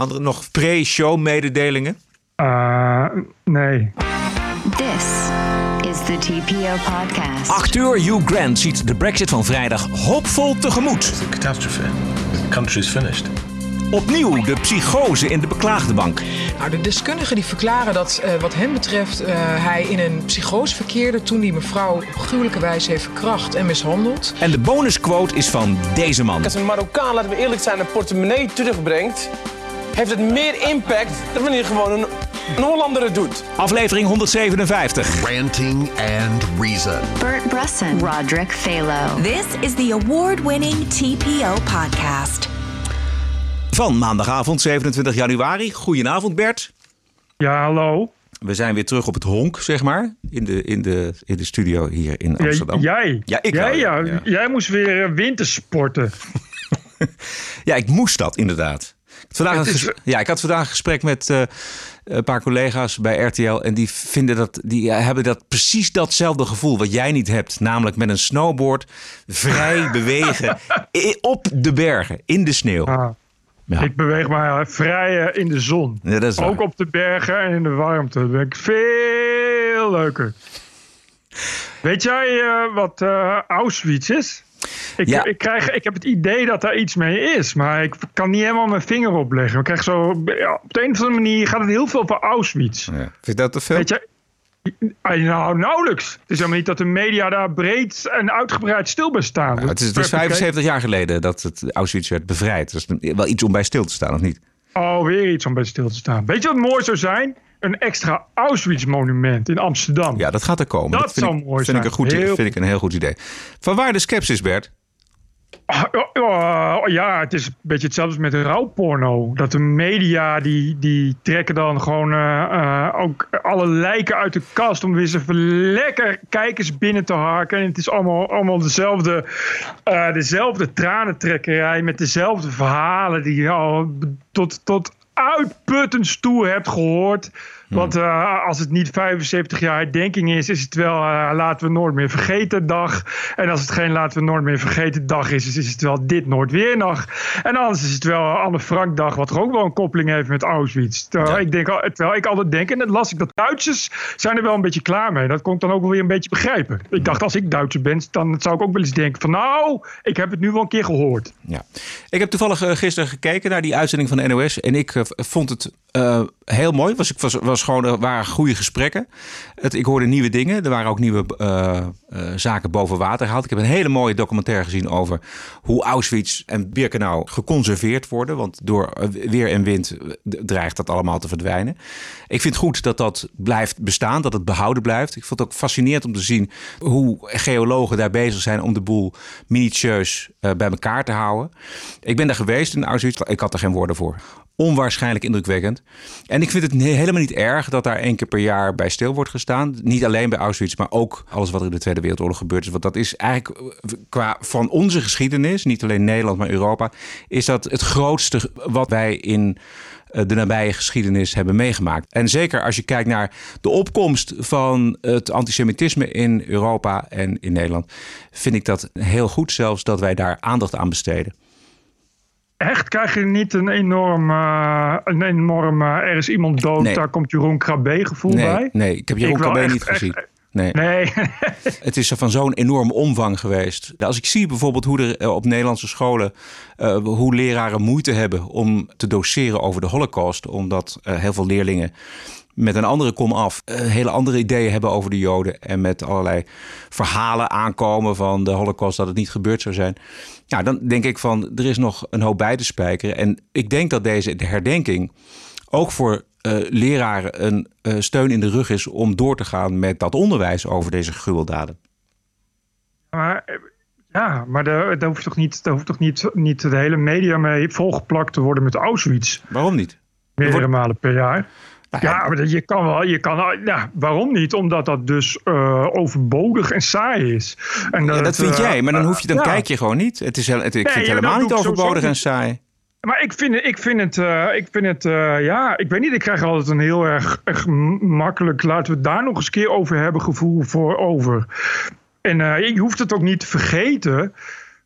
Andere nog pre-show mededelingen? Uh, nee. This is the TPO podcast. Acteur Hugh Grant ziet de brexit van vrijdag hoopvol tegemoet. It's a catastrophe. The country's finished. Opnieuw de psychose in de beklaagde bank. Nou, de deskundigen die verklaren dat uh, wat hem betreft uh, hij in een psychose verkeerde toen die mevrouw op gruwelijke wijze heeft verkracht en mishandeld. En de bonusquote is van deze man. Als een Marokkaan, laten we eerlijk zijn, een portemonnee terugbrengt, heeft het meer impact dan wanneer gewoon een, een Hollander het doet. Aflevering 157. Ranting and Reason. Bert Brussen, Roderick Phalo. This is the award-winning TPO podcast. Van maandagavond 27 januari. Goedenavond Bert. Ja, hallo. We zijn weer terug op het honk, zeg maar. In de, in de, in de studio hier in Amsterdam. Ja, jij? Ja, ik jij, wel, ja. Jij moest weer uh, wintersporten. ja, ik moest dat inderdaad. Vandaag is... ja, ik had vandaag een gesprek met uh, een paar collega's bij RTL. En die, vinden dat, die hebben dat precies datzelfde gevoel wat jij niet hebt. Namelijk met een snowboard vrij bewegen op de bergen, in de sneeuw. Ah. Ja. Ik beweeg mij vrij in de zon. Ja, dat is Ook waar. op de bergen en in de warmte. Dat ben ik veel leuker. Weet jij uh, wat uh, Auschwitz is? Ik, Ja. ik, krijg, ik heb het idee dat daar iets mee is, maar ik kan niet helemaal mijn vinger opleggen. Ik krijg zo, ja, op de een of andere manier gaat het heel veel over Auschwitz. Ja. Vind je dat te veel? Weet je, nou, nauwelijks. Het is helemaal niet dat de media daar breed en uitgebreid stil bij staan. Het, is, is 75 jaar geleden dat het Auschwitz werd bevrijd. Dat is wel iets om bij stil te staan, of niet? Oh, weer iets om bij stil te staan. Weet je wat mooi zou zijn? Een extra Auschwitz-monument in Amsterdam. Ja, dat gaat er komen. Dat vind zou ik, mooi vind zijn. Ik een goed, Heel- vind ik een heel goed idee. Van waar de sceptisch, Bert? Ah, oh, oh, ja, het is een beetje hetzelfde met rouwporno. Dat de media, die, die trekken dan gewoon eh, eh, ook alle lijken uit de kast... om weer eens even lekker kijkers binnen te harken. En het is allemaal, allemaal dezelfde, eh, dezelfde tranentrekkerij... met dezelfde verhalen die al tot, tot uitputtend toe hebt gehoord... Want uh, als het niet 75 jaar herdenking is, is het wel uh, laten we nooit meer vergeten dag. En als het geen laten we nooit meer vergeten dag is, is het wel dit nooit weer dag. En anders is het wel Anne Frank dag, wat er ook wel een koppeling heeft met Auschwitz. Terwijl, Ja. ik, denk, terwijl ik altijd denk, en dat las ik, dat Duitsers zijn er wel een beetje klaar mee. Dat kon ik dan ook wel weer een beetje begrijpen. Ik dacht, als ik Duitser ben, dan zou ik ook wel eens denken van nou, ik heb het nu wel een keer gehoord. Ja. Ik heb toevallig eh, gisteren gekeken naar die uitzending van de NOS. En ik eh, vond het eh, heel mooi. Was, ik was, was gewoon, er waren goede gesprekken. Het, ik hoorde nieuwe dingen. Er waren ook nieuwe eh, eh, zaken boven water gehaald. Ik heb een hele mooie documentaire gezien over hoe Auschwitz en Birkenau geconserveerd worden. Want door eh, weer en wind dreigt dat allemaal te verdwijnen. Ik vind goed dat dat blijft bestaan, dat het behouden blijft. Ik vond het ook fascinerend om te zien hoe geologen daar bezig zijn om de boel minutieus bij elkaar te houden. Ik ben daar geweest in Auschwitz. Ik had er geen woorden voor. Onwaarschijnlijk indrukwekkend. En ik vind het helemaal niet erg dat daar één keer per jaar bij stil wordt gestaan. Niet alleen bij Auschwitz, maar ook alles wat er in de Tweede Wereldoorlog gebeurd is. Want dat is eigenlijk eh, qua van onze geschiedenis, niet alleen Nederland, maar Europa, is dat het grootste wat wij in eh, de nabije geschiedenis hebben meegemaakt. En zeker als je kijkt naar de opkomst van het antisemitisme in Europa en in Nederland, vind ik dat heel goed zelfs dat wij daar aandacht aan besteden. Echt, krijg je niet een enorm, eh, een enorm eh, er is iemand dood, Nee. daar komt Jeroen Krabbe gevoel Nee, bij? nee, ik heb Jeroen Ik wel Krabbe echt- niet gezien. echt- Nee. Nee, Het is van zo'n enorm omvang geweest. Als ik zie bijvoorbeeld hoe er eh, op Nederlandse scholen... hoe leraren moeite hebben om te doseren over de holocaust... omdat heel veel leerlingen met een andere kom af... eh, hele andere ideeën hebben over de joden... en met allerlei verhalen aankomen van de holocaust... dat het niet gebeurd zou zijn. Nou, dan denk ik van, er is nog een hoop bij te spijkeren. En ik denk dat deze de herdenking ook voor eh, leraren een eh, steun in de rug is om door te gaan met dat onderwijs over deze gruweldaden. maar, ja, maar daar, daar hoeft toch, niet, daar hoeft toch niet, niet de hele media mee volgeplakt te worden met Auschwitz. Waarom niet? Meerdere malen per jaar. Nou ja, maar je kan wel, je kan, ja, waarom niet? Omdat dat dus eh, overbodig en saai is. En Ja, dat vind eh, jij, maar dan hoef je dan ja. kijk je gewoon niet. Het is, heel- het, ik Nee, vind het helemaal niet overbodig en saai. Maar ik vind, het- ik vind het, eh, ik vind het eh, ja, ik weet niet, ik krijg altijd een heel erg, erg makkelijk, laten we het daar nog eens een keer over hebben, gevoel voor over. En eh, je hoeft het ook niet te vergeten.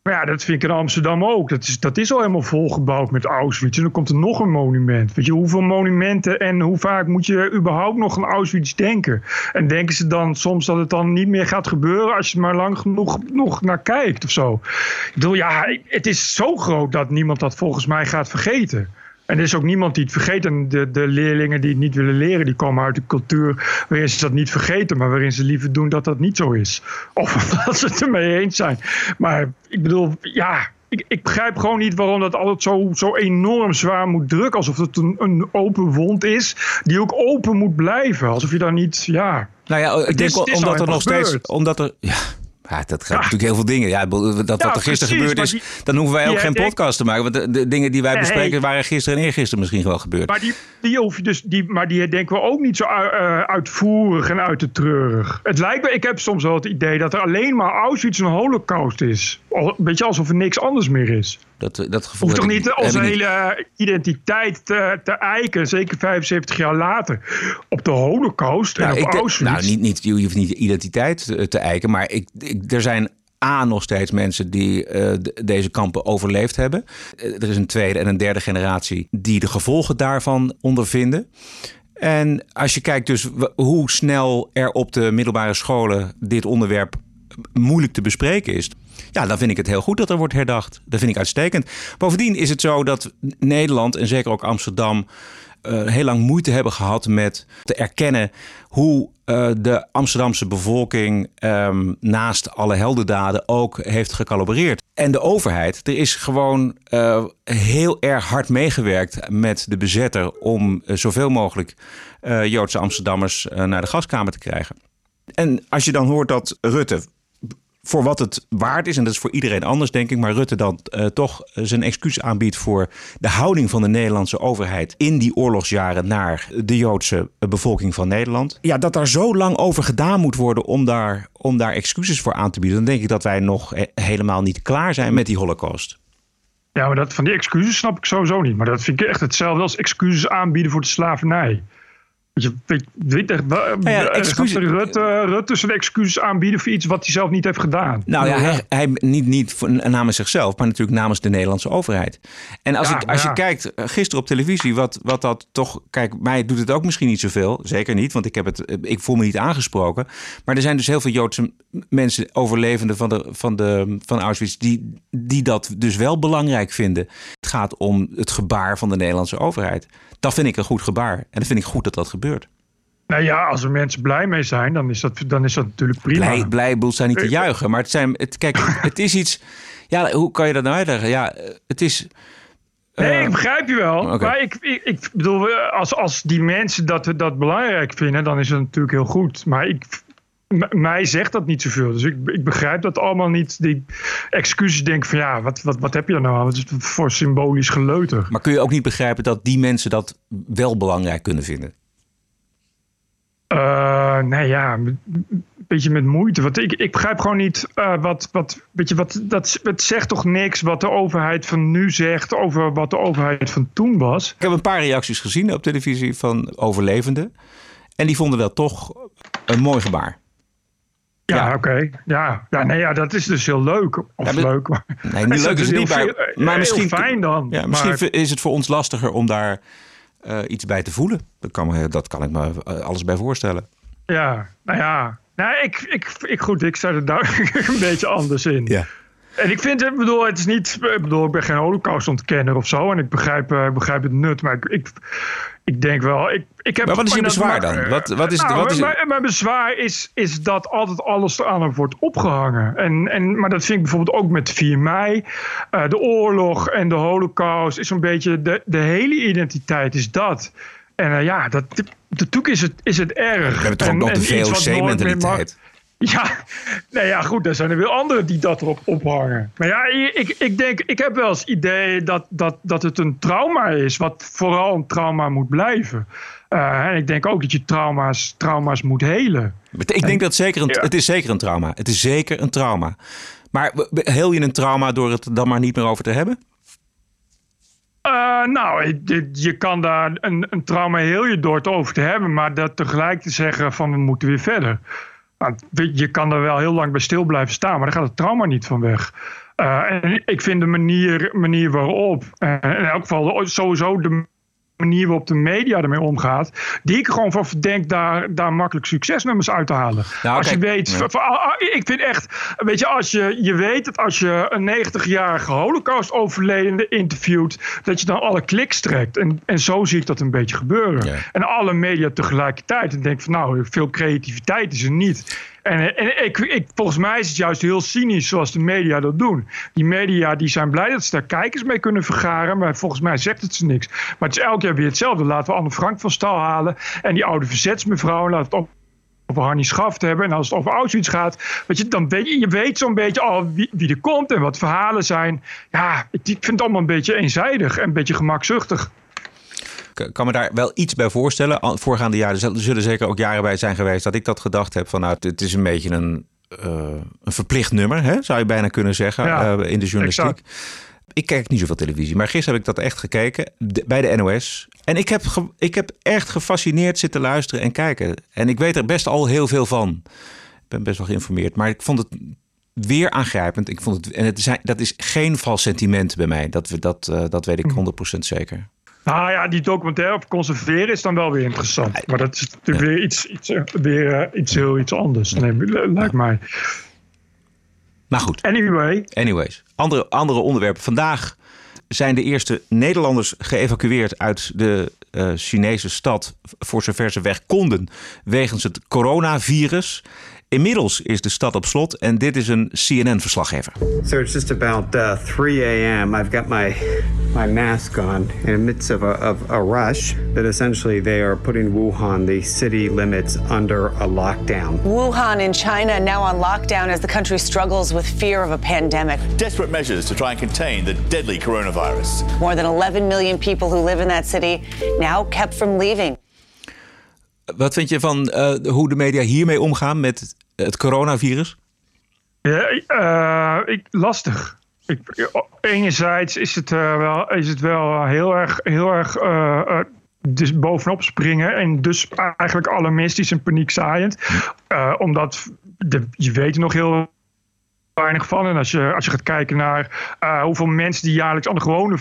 Maar ja, dat vind ik in Amsterdam ook. Dat is, dat is al helemaal volgebouwd met Auschwitz. En dan komt er nog een monument. Weet je, hoeveel monumenten en hoe vaak moet je überhaupt nog aan Auschwitz denken? En denken ze dan soms dat het dan niet meer gaat gebeuren als je maar lang genoeg nog naar kijkt of zo? Ik bedoel, ja, het is zo groot dat niemand dat volgens mij gaat vergeten. En er is ook niemand die het vergeet. En de, de leerlingen die het niet willen leren, die komen uit een cultuur waarin ze dat niet vergeten, maar waarin ze liever doen dat dat niet zo is. Of dat ze het ermee eens zijn. Maar ik bedoel, ja, ik, ik begrijp gewoon niet waarom dat altijd zo, zo enorm zwaar moet drukken. Alsof het een, een open wond is, die ook open moet blijven. Alsof je dan niet, ja. Nou ja, ik denk is- omdat er nog steeds. Omdat er. Ja. Ja, dat gaat natuurlijk heel veel dingen. Ja, dat wat Ja, er gisteren precies, gebeurd is, die- dan hoeven wij ook geen podcast te maken. Want de, de dingen die wij bespreken waren gisteren en eergisteren misschien wel gebeurd. Maar die, die hoef je dus, die, maar die denken we ook niet zo ui- eh, uitvoerig en uit te treurig. Het lijkt me, ik heb soms wel het idee dat er alleen maar Auschwitz een holocaust is. Al- Een beetje alsof er niks anders meer is. Dat, dat gevoel Hoeft toch ik- niet onze niet. hele identiteit te, te eiken, zeker 75 jaar later, op de holocaust en Nou, op denk- Auschwitz? nou, niet, niet, je hoeft niet de identiteit te, te eiken, maar ik, ik, er zijn A, nog steeds mensen die eh, de- deze kampen overleefd hebben. Eh, er is een tweede en een derde generatie die de gevolgen daarvan ondervinden. En als je kijkt dus hoe snel er op de middelbare scholen dit onderwerp moeilijk te bespreken is. Ja, dan vind ik het heel goed dat er wordt herdacht. Dat vind ik uitstekend. Bovendien is het zo dat Nederland en zeker ook Amsterdam eh, heel lang moeite hebben gehad met te erkennen hoe eh, de Amsterdamse bevolking ehm, naast alle heldendaden ook heeft gecalibreerd. En de overheid, er is gewoon eh, heel erg hard meegewerkt met de bezetter om zoveel mogelijk Joodse Amsterdammers naar de gaskamer te krijgen. En als je dan hoort dat Rutte voor wat het waard is, en dat is voor iedereen anders, denk ik, maar Rutte dan eh, toch zijn excuus aanbiedt voor de houding van de Nederlandse overheid in die oorlogsjaren naar de Joodse bevolking van Nederland. Ja, dat daar zo lang over gedaan moet worden om daar, om daar excuses voor aan te bieden, dan denk ik dat wij nog eh, helemaal niet klaar zijn met die Holocaust. Ja, maar dat, van die excuses snap ik sowieso niet. Maar dat vind ik echt hetzelfde als excuses aanbieden voor de slavernij. Je, weet, echt, Nou ja, Rutte, Rutte zijn excuses aanbieden voor iets wat hij zelf niet heeft gedaan. Nou ja, hij, hij niet, niet voor- namens zichzelf, maar natuurlijk namens de Nederlandse overheid. En als, Ja, ik, als ja. je kijkt, eh, gisteren op televisie, wat, wat dat toch. Kijk, mij doet het ook misschien niet zoveel. Zeker niet, want ik, heb het, eh, ik voel me niet aangesproken. Maar er zijn dus heel veel Joodse mensen, overlevenden van, de, van, de, van Auschwitz, die, die dat dus wel belangrijk vinden. Het gaat om het gebaar van de Nederlandse overheid. Dat vind ik een goed gebaar. En dat vind ik goed dat dat gebeurt. Nou ja, als er mensen blij mee zijn, dan is dat, dan is dat natuurlijk prima. Blij, blij bedoel, zijn niet te juichen. Maar het zijn, het, kijk, het is iets. Ja, hoe kan je dat nou uitleggen? Ja, eh, het is. Nee, eh, ik begrijp je wel. oké. Maar ik, ik, ik bedoel, eh, als, als die mensen dat, dat belangrijk vinden, dan is het natuurlijk heel goed. Maar ik, mij zegt dat niet zoveel. Dus ik, ik begrijp dat allemaal niet. Die excuses denk van ja, wat, wat, wat heb je er nou aan? Wat is voor symbolisch geleuter? Maar kun je ook niet begrijpen dat die mensen dat wel belangrijk kunnen vinden? Nee, ja, een beetje met moeite. Want ik, ik begrijp gewoon niet eh, wat, wat, weet je, wat, dat, het zegt toch niks wat de overheid van nu zegt over wat de overheid van toen was. Ik heb een paar reacties gezien op televisie van overlevenden. En die vonden dat toch een mooi gebaar. Ja, Ja. oké. Ja. Ja, nee, ja, dat is dus heel leuk. Of Ja, leuk. Nee, niet leuk is het niet, heel maar, misschien, fijn dan. Ja, misschien Maar- is het voor ons lastiger om daar eh, iets bij te voelen. Dat kan, dat kan ik me eh, alles bij voorstellen. Ja, nou ja. Nou, ik, ik, ik, goed, ik sta er daar een beetje anders in. Ja. En ik vind, ik bedoel, het is niet, ik bedoel, ik ben geen holocaustontkenner of zo. En ik begrijp, eh, begrijp het nut, maar ik, ik, ik denk wel, ik, ik heb... Maar wat is je bezwaar dan? Wat, wat is, Nou, wat is, mijn, mijn bezwaar is, is dat altijd alles aan hem wordt opgehangen. En, en, maar dat vind ik bijvoorbeeld ook met 4 mei. Eh, de oorlog en de holocaust is een beetje... De, de hele identiteit is dat. En eh, ja, dat, natuurlijk is het, is het erg. we hebben toch ook nog de VOC-mentaliteit. ja, nee, ja, goed, er zijn er weer anderen die dat erop ophangen. Maar ja, ik, ik denk, ik heb wel eens het idee dat, dat, dat het een trauma is, wat vooral een trauma moet blijven. Eh, en ik denk ook dat je trauma's, trauma's moet helen. Ik denk dat zeker een, Ja. het is zeker een trauma. Het is zeker een trauma. Maar heel je een trauma door het dan maar niet meer over te hebben? Eh, nou, je, je kan daar een, een trauma heel je door het over te hebben, maar dat tegelijk te zeggen van we moeten weer verder. Weet je kan er wel heel lang bij stil blijven staan, maar dan gaat het trauma niet van weg. Uh, en ik vind de manier, manier waarop, uh, in elk geval sowieso de manier waarop de media ermee omgaat, die ik gewoon van verdenk daar, daar makkelijk succesnummers uit te halen. Nou, als je weet, ja. ah, ah, ik vind echt, weet je, als je, je weet dat als je een 90-jarige holocaust-overledende interviewt, dat je dan alle kliks trekt. En, en zo zie ik dat een beetje gebeuren. Ja. En alle media tegelijkertijd. En denk van, nou, veel creativiteit is er niet. En, en ik, volgens mij is het juist heel cynisch zoals de media dat doen. Die media die zijn blij dat ze daar kijkers mee kunnen vergaren. Maar volgens mij zegt het ze niks. Maar het is elk jaar weer hetzelfde. Laten we Anne Frank van stal halen. En die oude verzetsmevrouw. We het over Harnie Schaft hebben. En als het over Auschwitz gaat. Weet je, dan weet je, je weet zo'n beetje al wie, wie er komt. En wat verhalen zijn. Ja, ik, ik vind het allemaal een beetje eenzijdig. En een beetje gemakzuchtig. Ik kan me daar wel iets bij voorstellen. Voorgaande jaren er zullen zeker ook jaren bij zijn geweest dat ik dat gedacht heb van nou, het is een beetje een, eh, een verplicht nummer, hè, zou je bijna kunnen zeggen, Ja, eh, in de journalistiek. Ik kijk niet zoveel televisie, maar gisteren heb ik dat echt gekeken de- bij de NOS. En ik heb, ik heb echt gefascineerd zitten luisteren en kijken. En ik weet er best al heel veel van. Ik ben best wel geïnformeerd, maar ik vond het weer aangrijpend. Ik vond het, en het zijn, dat is geen vals sentiment bij mij. Dat, we- dat, eh, dat weet ik 100% zeker. Nou ja, die documentaire op conserveren is dan wel weer interessant. Maar dat is natuurlijk weer iets, iets, weer, eh, iets heel iets anders. Nee, li- lijkt mij. Maar goed. Anyway, Anyways, andere, andere onderwerpen. Vandaag zijn de eerste Nederlanders geëvacueerd uit de eh, Chinese stad, voor zover ze weg konden, wegens het coronavirus. Inmiddels is de stad op slot en dit is een CNN-verslaggever. So it's just about uh, 3 a.m. I've got my my mask on in the midst of a, of a rush that essentially they are putting Wuhan, the city limits, under a lockdown. Wuhan in China now on lockdown as the country struggles with fear of a pandemic. Desperate measures to try and contain the deadly coronavirus. More than 11 million people who live in that city now kept from leaving. Wat vind je van eh, hoe de media hiermee omgaan met het coronavirus? ja, eh, ik, lastig. Enerzijds is het, eh, wel, is het wel heel erg, heel erg dus bovenop springen. En dus eigenlijk alarmistisch en paniekzaaiend. Omdat de, je weet nog heel weinig van. En als je, als je gaat kijken naar hoeveel mensen die jaarlijks aan de gewone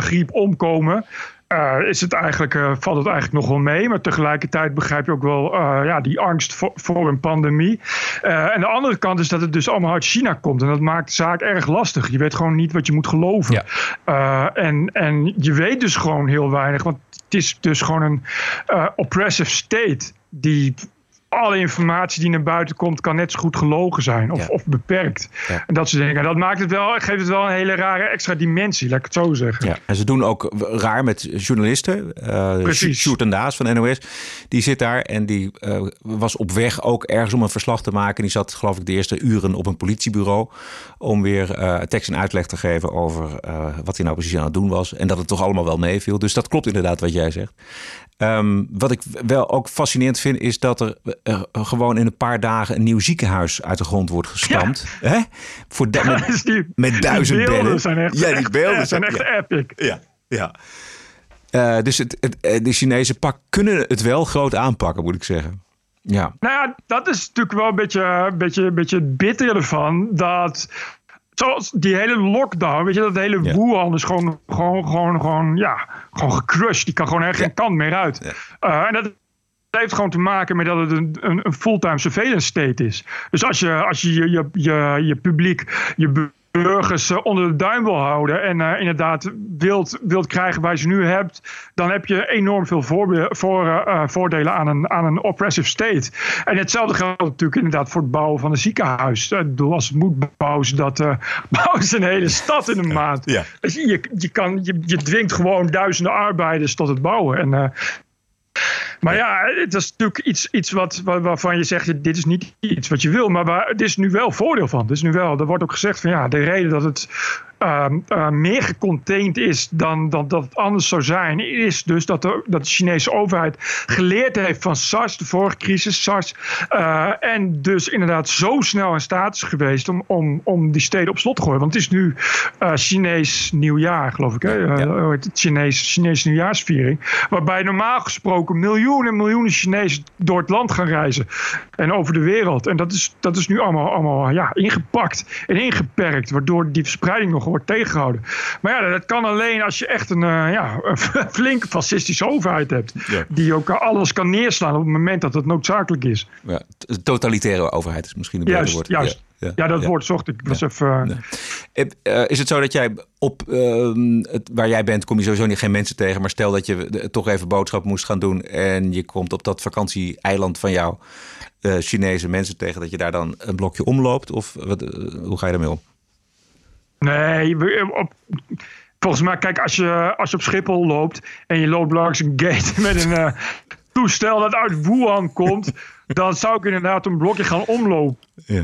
griep omkomen. Eh, is het eigenlijk, eh, valt het eigenlijk nog wel mee. Maar tegelijkertijd begrijp je ook wel eh, ja, die angst voor, voor een pandemie. En de andere kant is dat het dus allemaal uit China komt. En dat maakt de zaak erg lastig. Je weet gewoon niet wat je moet geloven. Ja. En, en je weet dus gewoon heel weinig. Want het is dus gewoon een oppressive state die alle informatie die naar buiten komt, kan net zo goed gelogen zijn of, Ja. of beperkt. Ja. En dat soort dingen. En dat maakt het wel, geeft het wel een hele rare extra dimensie, laat ik het zo zeggen. Ja, en ze doen ook raar met journalisten. Eh Precies. Sjoerd en Daas van NOS. Die zit daar en die eh, was op weg ook ergens om een verslag te maken. Die zat geloof ik de eerste uren op een politiebureau. Om weer eh, tekst en uitleg te geven over wat hij nou precies aan het doen was. En dat het toch allemaal wel meeviel. Dus dat klopt inderdaad wat jij zegt. Ehm, wat ik wel ook fascinerend vind, is dat er gewoon in een paar dagen een nieuw ziekenhuis uit de grond wordt gestampt. Hè? Voor met, Dus die, met duizend die beelden zijn echt, ja, die beelden zijn echt ja. epic. Ja, ja. Eh, dus het, het, eh, de Chinezen pak, kunnen het wel groot aanpakken, moet ik zeggen. Ja, Nou ja, dat is natuurlijk wel een beetje, beetje, beetje het bittere ervan. Dat zoals die hele lockdown, weet je, dat hele Ja. Wuhan is gewoon, gewoon, gewoon, gewoon, ja, gewoon gecrushed. Die kan gewoon er geen kant meer uit. Eh, en dat heeft gewoon te maken met dat het een, een, een fulltime surveillance state is. Dus als je als je, je, je, je, publiek, je burgers eh, onder de duim wil houden en eh, inderdaad wilt, wilt krijgen waar je ze nu hebt, dan heb je enorm veel voorbe- voor, eh, voordelen aan een, aan een oppressive state. En hetzelfde geldt natuurlijk inderdaad voor het bouwen van een ziekenhuis. Ik bedoel, als het moet bouwen dat, bouwen ze een hele stad in een maand. Ja. Dus je, je, kan, je, je dwingt gewoon duizenden arbeiders tot het bouwen. En, maar ja, het is natuurlijk iets, iets wat, waar- waarvan je zegt, dit is niet iets wat je wil. Maar waar, het is nu wel voordeel van. Het is nu wel, er wordt ook gezegd van ja, de reden dat het ehm, eh, meer gecontained is dan, dan dat het anders zou zijn, is dus dat de, dat de Chinese overheid geleerd heeft van SARS, de vorige crisis, SARS. eh, en dus inderdaad zo snel in staat is geweest om, om, om die steden op slot te gooien. Want het is nu eh, Chinees nieuwjaar, geloof ik. Hè? Heet het? Chinees, Chinese nieuwjaarsviering. Waarbij normaal gesproken miljoenen miljoenen en miljoenen Chinezen door het land gaan reizen. En over de wereld. En dat is, dat is nu allemaal, allemaal ja, ingepakt en ingeperkt. Waardoor die verspreiding nog wordt tegengehouden. Maar ja, dat kan alleen als je echt een, uh, ja, een flinke fascistische overheid hebt. Ja. Die ook alles kan neerslaan op het moment dat het noodzakelijk is. Ja, totalitaire overheid is misschien een beter Juist, woord. juist. Ja, dat woord zocht ik. Was even... Eh, eh, Is het zo dat jij op ehm, het, waar jij bent, kom je sowieso niet geen mensen tegen. Maar stel dat je de- toch even boodschap moest gaan doen. En je komt op dat vakantieeiland van jou eh, Chinese mensen tegen. Dat je daar dan een blokje omloopt? Of wat, hoe ga je daarmee om? Nee, op, volgens mij, kijk, als je, als je op Schiphol loopt en je loopt langs een gate met een eh, toestel dat uit Wuhan komt, dan zou ik inderdaad een blokje gaan omlopen.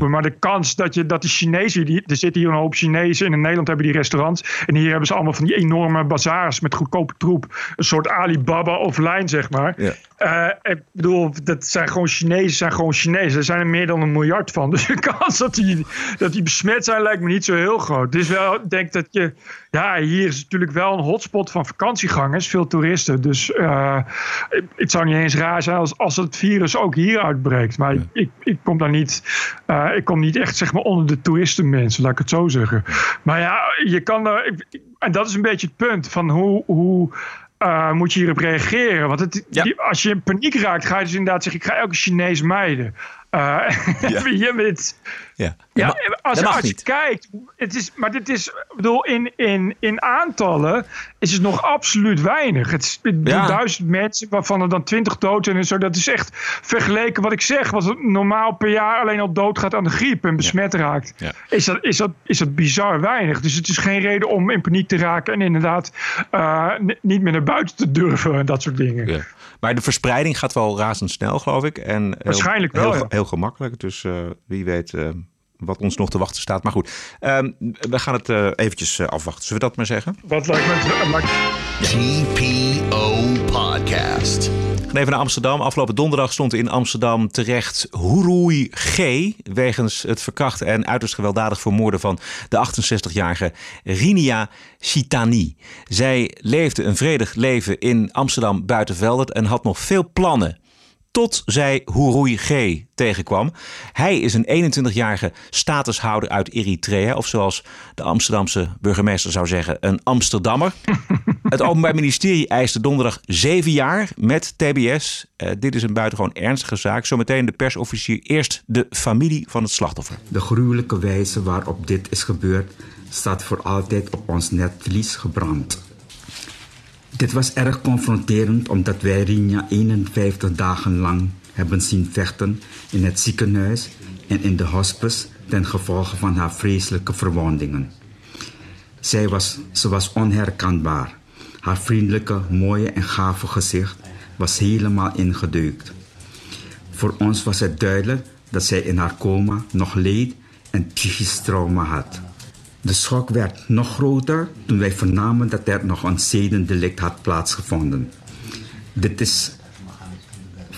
Maar de kans dat, je, dat die Chinezen, die, er zitten hier een hoop Chinezen en in Nederland hebben die restaurants. En hier hebben ze allemaal van die enorme bazaars met goedkope troep. Een soort Alibaba offline, zeg maar. Ja. Eh, ik bedoel, dat zijn gewoon Chinezen, zijn gewoon Chinezen. Er zijn er meer dan een miljard van. Dus de kans dat die, dat die besmet zijn lijkt me niet zo heel groot. Is wel, ik denk dat je, ja, hier is natuurlijk wel een hotspot van vakantiegangers, veel toeristen. Dus eh, het- zou niet eens raar zijn als, als het virus ook hier uitbreekt. Maar ik, ik kom daar niet, eh, ik kom niet echt zeg maar onder de toeristenmensen, laat ik het zo zeggen. Maar ja, je kan er, ik- en dat is een beetje het punt van hoe. hoe eh, moet je hierop reageren? Want het, die- als je in paniek raakt, ga je dus inderdaad zeggen: ik ga elke Chinees mijden. Eh, je bent, Ja, ja, ma- als, als je kijkt, het is, maar dit is, ik bedoel, in, in, in aantallen is het nog absoluut weinig. Het is Ja. duizend mensen, waarvan er dan twintig dood zijn en zo. Dat is echt vergeleken wat ik zeg, wat normaal per jaar alleen al doodgaat aan de griep en besmet raakt. Ja. Is, dat, is, dat, is dat bizar weinig. Dus het is geen reden om in paniek te raken en inderdaad eh, niet meer naar buiten te durven en dat soort dingen. Maar de verspreiding gaat wel razendsnel, geloof ik. En heel- Waarschijnlijk wel, Heel, ja. heel gemakkelijk. Dus eh, wie weet eh, wat ons nog te wachten staat. Maar goed, ehm, we gaan het eh, eventjes eh, afwachten. Zullen we dat maar zeggen? Wat lijkt me... TPO Podcast. Even naar Amsterdam. Afgelopen donderdag stond in Amsterdam terecht Huroui G. wegens het verkrachten en uiterst gewelddadig vermoorden van de 68-jarige Rinia Chitani. Zij leefde een vredig leven in Amsterdam Buitenveldert en had nog veel plannen. Tot zij Huroui G tegenkwam. Hij is een 21-jarige statushouder uit Eritrea. Of zoals de Amsterdamse burgemeester zou zeggen, een Amsterdammer. Het Openbaar Ministerie eiste donderdag zeven jaar met TBS. Eh, dit is een buitengewoon ernstige zaak. Zometeen de persofficier. Eerst de familie van het slachtoffer. De gruwelijke wijze waarop dit is gebeurd staat voor altijd op ons netvlies gebrand. Dit was erg confronterend omdat wij Rinja 51 dagen lang hebben zien vechten in het ziekenhuis en in de hospice ten gevolge van haar vreselijke verwondingen. Zij was, ze was onherkenbaar. Haar vriendelijke, mooie en gave gezicht was helemaal ingedeukt. Voor ons was het duidelijk dat zij in haar coma nog leed en psychisch trauma had. De schok werd nog groter toen wij vernamen dat er nog een zedendelict had plaatsgevonden. Dit is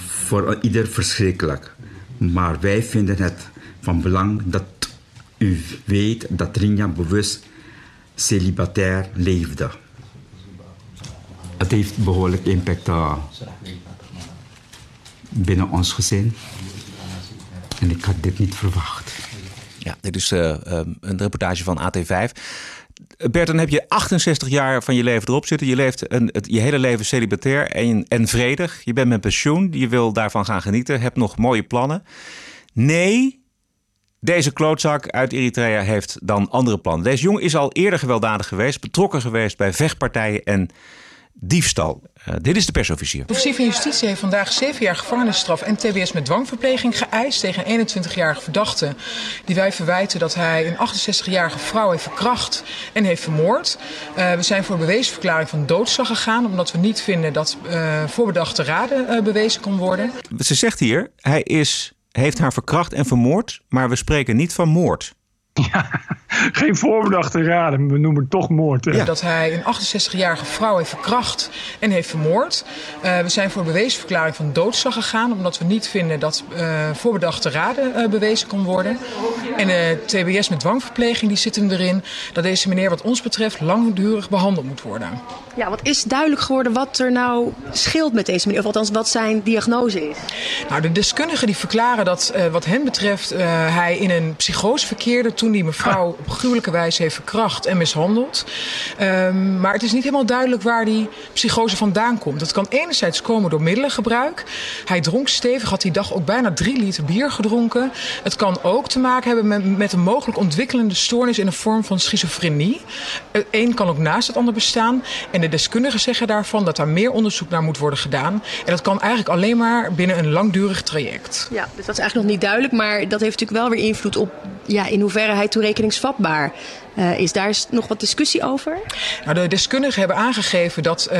voor ieder verschrikkelijk, maar wij vinden het van belang dat u weet dat Rinja bewust celibatair leefde. Het heeft behoorlijk impact eh, binnen ons gezin. En ik had dit niet verwacht. Ja, dit is eh, ehm, een reportage van AT5. Bert, dan heb je 68 jaar van je leven erop zitten. Je leeft een, je hele leven celibatair en, en vredig. Je bent met pensioen. Je wil daarvan gaan genieten. Hebt nog mooie plannen. Nee, deze klootzak uit Eritrea heeft dan andere plannen. Deze jongen is al eerder gewelddadig geweest. Betrokken geweest bij vechtpartijen en diefstal. Eh, dit is de persofficier. De officier van Justitie heeft vandaag 7 jaar gevangenisstraf en TBS met dwangverpleging geëist tegen een 21-jarige verdachte. Die wij verwijten dat hij een 68-jarige vrouw heeft verkracht en heeft vermoord. Uh, we zijn voor beweesverklaring van doodslag gegaan, omdat we niet vinden dat uh, voorbedachte raden uh, bewezen kon worden. Ze zegt hier, hij is, heeft haar verkracht en vermoord, maar we spreken niet van moord. Geen voorbedachte raden, we noemen het toch moord. hè? Dat hij een 68-jarige vrouw heeft verkracht en heeft vermoord. Eh, we zijn voor bewezen verklaring van doodslag gegaan, omdat we niet vinden dat eh, voorbedachte raden eh, bewezen kon worden. En de TBS met dwangverpleging die zitten erin dat deze meneer wat ons betreft langdurig behandeld moet worden. Ja, wat is duidelijk geworden wat er nou scheelt met deze meneer? Of althans, wat zijn diagnose is? Nou, de deskundigen die verklaren dat eh, wat hen betreft eh, hij in een psychose verkeerde toen die mevrouw op gruwelijke wijze heeft verkracht en mishandeld. Ehm, maar het is niet helemaal duidelijk waar die psychose vandaan komt. Dat kan enerzijds komen door middelengebruik. Hij dronk stevig, had die dag ook bijna drie liter bier gedronken. Het kan ook te maken hebben met, met een mogelijk ontwikkelende stoornis in de vorm van schizofrenie. Het een kan ook naast het ander bestaan. En de deskundigen zeggen daarvan dat daar meer onderzoek naar moet worden gedaan. En dat kan eigenlijk alleen maar binnen een langdurig traject. Ja, dus dat is eigenlijk nog niet duidelijk, maar dat heeft natuurlijk wel weer invloed op ja, in hoeverre hij toerekeningsvatbaar vatbaar uh, is. Daar nog wat discussie over? Nou, de deskundigen hebben aangegeven dat uh,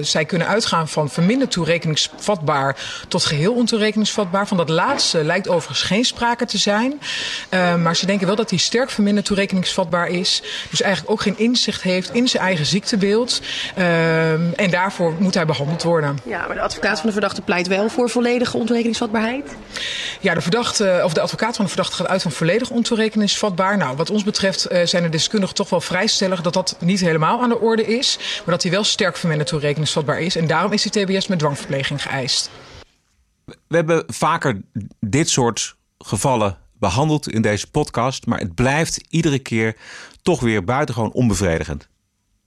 zij kunnen uitgaan van verminderd toerekeningsvatbaar tot geheel ontoerekeningsvatbaar. Van dat laatste lijkt overigens geen sprake te zijn. Uh, maar ze denken wel dat hij sterk verminderd toerekeningsvatbaar is. Dus eigenlijk ook geen inzicht heeft in zijn eigen ziektebeeld. en daarvoor moet hij behandeld worden. Ja, maar de advocaat van de verdachte pleit wel voor volledige ontoerekeningsvatbaarheid? Ja, de, verdachte, of de advocaat van de verdachte gaat uit van volledig ontoerekeningsvatbaar. Nou, wat ons betreft zijn er deskundigen toch wel vrijstellig dat dat niet helemaal aan de orde is. Maar dat hij wel sterk verminderd toerekeningsvatbaar is. En daarom is die TBS met dwangverpleging geëist. We hebben vaker dit soort gevallen behandeld in deze podcast. Maar het blijft iedere keer toch weer buitengewoon onbevredigend.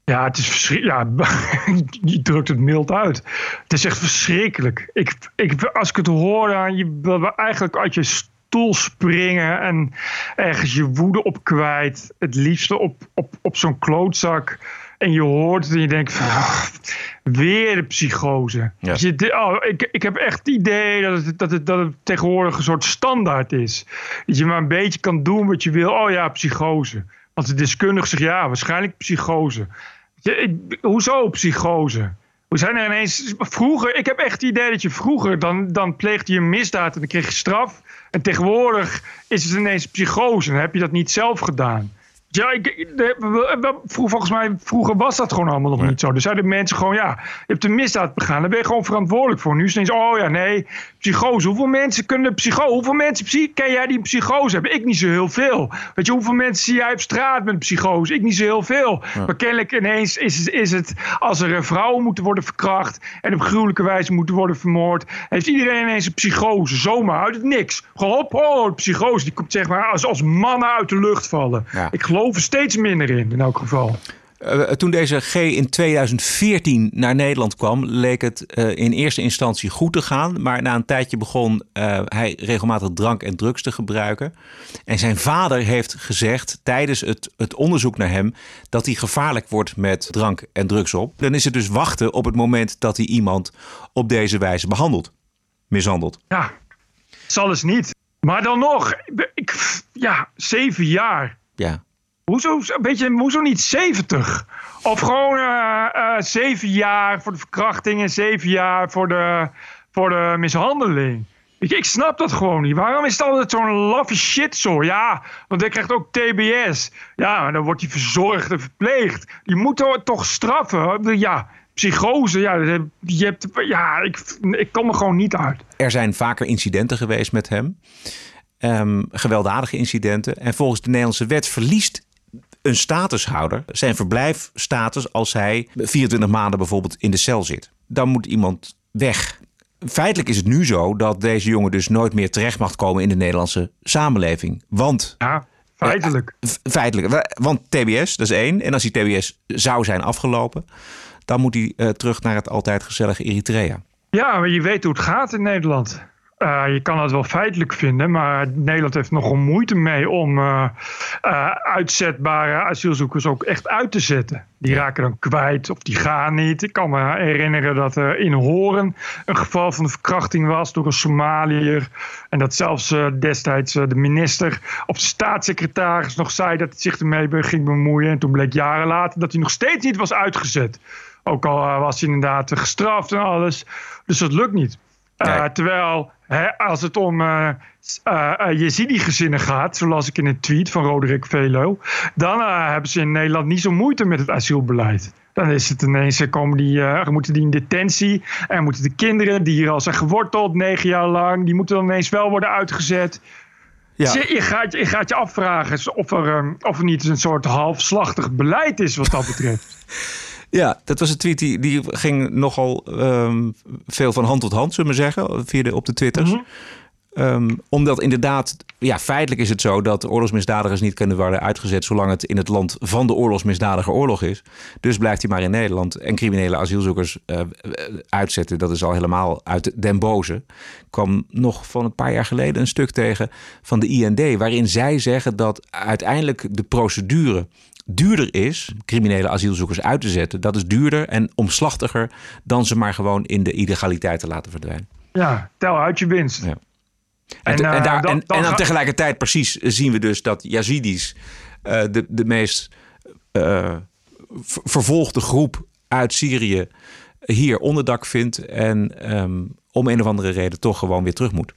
Ja, het is verschrikkelijk. Ja, je drukt het mild uit. Het is echt verschrikkelijk. Ik, ik, als ik het hoor, je eigenlijk uit je stoel springen en ergens je woede op kwijt. Het liefste op, op, op zo'n klootzak. En je hoort het en je denkt van, ach, weer de psychose. Ja. Dus je, oh, ik, ik heb echt het idee dat het, dat, het, dat het tegenwoordig een soort standaard is. Dat je maar een beetje kan doen wat je wil. Oh ja, psychose. Want de deskundige zegt ja, waarschijnlijk psychose. Je, ik- hoezo psychose? We zijn er ineens. Vroeger, ik heb echt het idee dat je vroeger. dan, dan pleegde je een misdaad en dan kreeg je straf. En tegenwoordig is het ineens psychose. Dan heb je dat niet zelf gedaan. Ja, ik, volgens mij, vroeger was dat gewoon allemaal nog niet zo. Er zeiden mensen gewoon, ja, je hebt een misdaad begaan. Daar ben je gewoon verantwoordelijk voor. Nu is het ineens, oh ja, nee, psychose. Hoeveel mensen kunnen psychose? Hoeveel mensen ken jij die een psychose hebben? Ik niet zo heel veel. Weet je, hoeveel mensen zie jij op straat met een psychose? Ik niet zo heel veel. Maar kennelijk ineens is het, is het, als er vrouwen moeten worden verkracht en op gruwelijke wijze moeten worden vermoord, heeft iedereen ineens een psychose. Zomaar uit het niks. Gewoon oh, psychose. Die komt zeg maar als, als mannen uit de lucht vallen. Ja. Ik geloof er steeds minder in, in elk geval. Eh, toen deze G in 2014 naar Nederland kwam, leek het eh, in eerste instantie goed te gaan. Maar na een tijdje begon eh, hij regelmatig drank en drugs te gebruiken. En zijn vader heeft gezegd tijdens het, het onderzoek naar hem dat hij gevaarlijk wordt met drank en drugs op. Dan is het dus wachten op het moment dat hij iemand op deze wijze behandelt, mishandelt. Ja, zal eens niet. Maar dan nog, ik, ja, zeven jaar. Ja. Hoezo, een beetje, hoezo niet 70? Of gewoon eh, eh, zeven jaar voor de verkrachting en zeven jaar voor de, voor de mishandeling. Ik, ik snap dat gewoon niet. Waarom is het altijd zo'n laffe shit zo? Ja, want hij krijgt ook TBS. Ja, dan wordt hij verzorgd en verpleegd. Je moet toch- straffen? Ja, psychose. Ja, je hebt, ja ik, ik kom er gewoon niet uit. Er zijn vaker incidenten geweest met hem. Ehm, gewelddadige incidenten. En volgens de Nederlandse wet verliest een statushouder zijn verblijfstatus als hij 24 maanden bijvoorbeeld in de cel zit. Dan moet iemand weg. Feitelijk is het nu zo dat deze jongen dus nooit meer terecht mag komen in de Nederlandse samenleving. Want. Ja, feitelijk. feitelijk. Wa- Want TBS, dat is één. En als die TBS zou zijn afgelopen, dan moet hij eh, terug naar het altijd gezellige Eritrea. Ja, maar je weet hoe het gaat in Nederland. Eh, je kan het wel feitelijk vinden, maar Nederland heeft nogal moeite mee om eh, eh, uitzetbare asielzoekers ook echt uit te zetten. Die raken dan kwijt of die gaan niet. Ik kan me herinneren dat er in Horen een geval van verkrachting was door een Somaliër. En dat zelfs destijds de minister of de staatssecretaris nog zei dat hij zich ermee ging bemoeien. En toen bleek jaren later dat hij nog steeds niet was uitgezet. Ook al was hij inderdaad gestraft en alles. Dus dat lukt niet. Uh, Terwijl als het om uh, uh, Jezidi-gezinnen gaat, zoals ik in een tweet van Roderick Velo, dan hebben ze in Nederland niet zo moeite met het asielbeleid. Dan is het ineens, komen die, moeten die in detentie en moeten de kinderen die hier al zijn geworteld, negen jaar lang, die moeten dan ineens wel worden uitgezet. Ja. Je, gaat, je gaat je afvragen of er, um, of er niet een soort halfslachtig beleid is wat dat betreft. Ja, dat was een tweet die, die ging nogal um, veel van hand tot hand, zullen we zeggen, via de, op de Twitters. -hmm. Um, omdat inderdaad, ja, feitelijk is het zo dat oorlogsmisdadigers niet kunnen worden uitgezet zolang het in het land van de oorlogsmisdadiger oorlog is. Dus blijft hij maar in Nederland en criminele asielzoekers uh, uitzetten. Dat is al helemaal uit den boze. Ik kwam nog van een paar jaar geleden een stuk tegen van de IND, waarin zij zeggen dat uiteindelijk de procedure duurder is criminele asielzoekers uit te zetten. Dat is duurder en omslachtiger dan ze maar gewoon in de illegaliteit te laten verdwijnen. Ja, tel uit je winst. Ja. En, en, uh, en, daar, dan, en, dan, en dan tegelijkertijd precies zien we dus dat Yazidis uh, de, de meest uh, vervolgde groep uit Syrië hier onderdak vindt en um, om een of andere reden toch gewoon weer terug moet.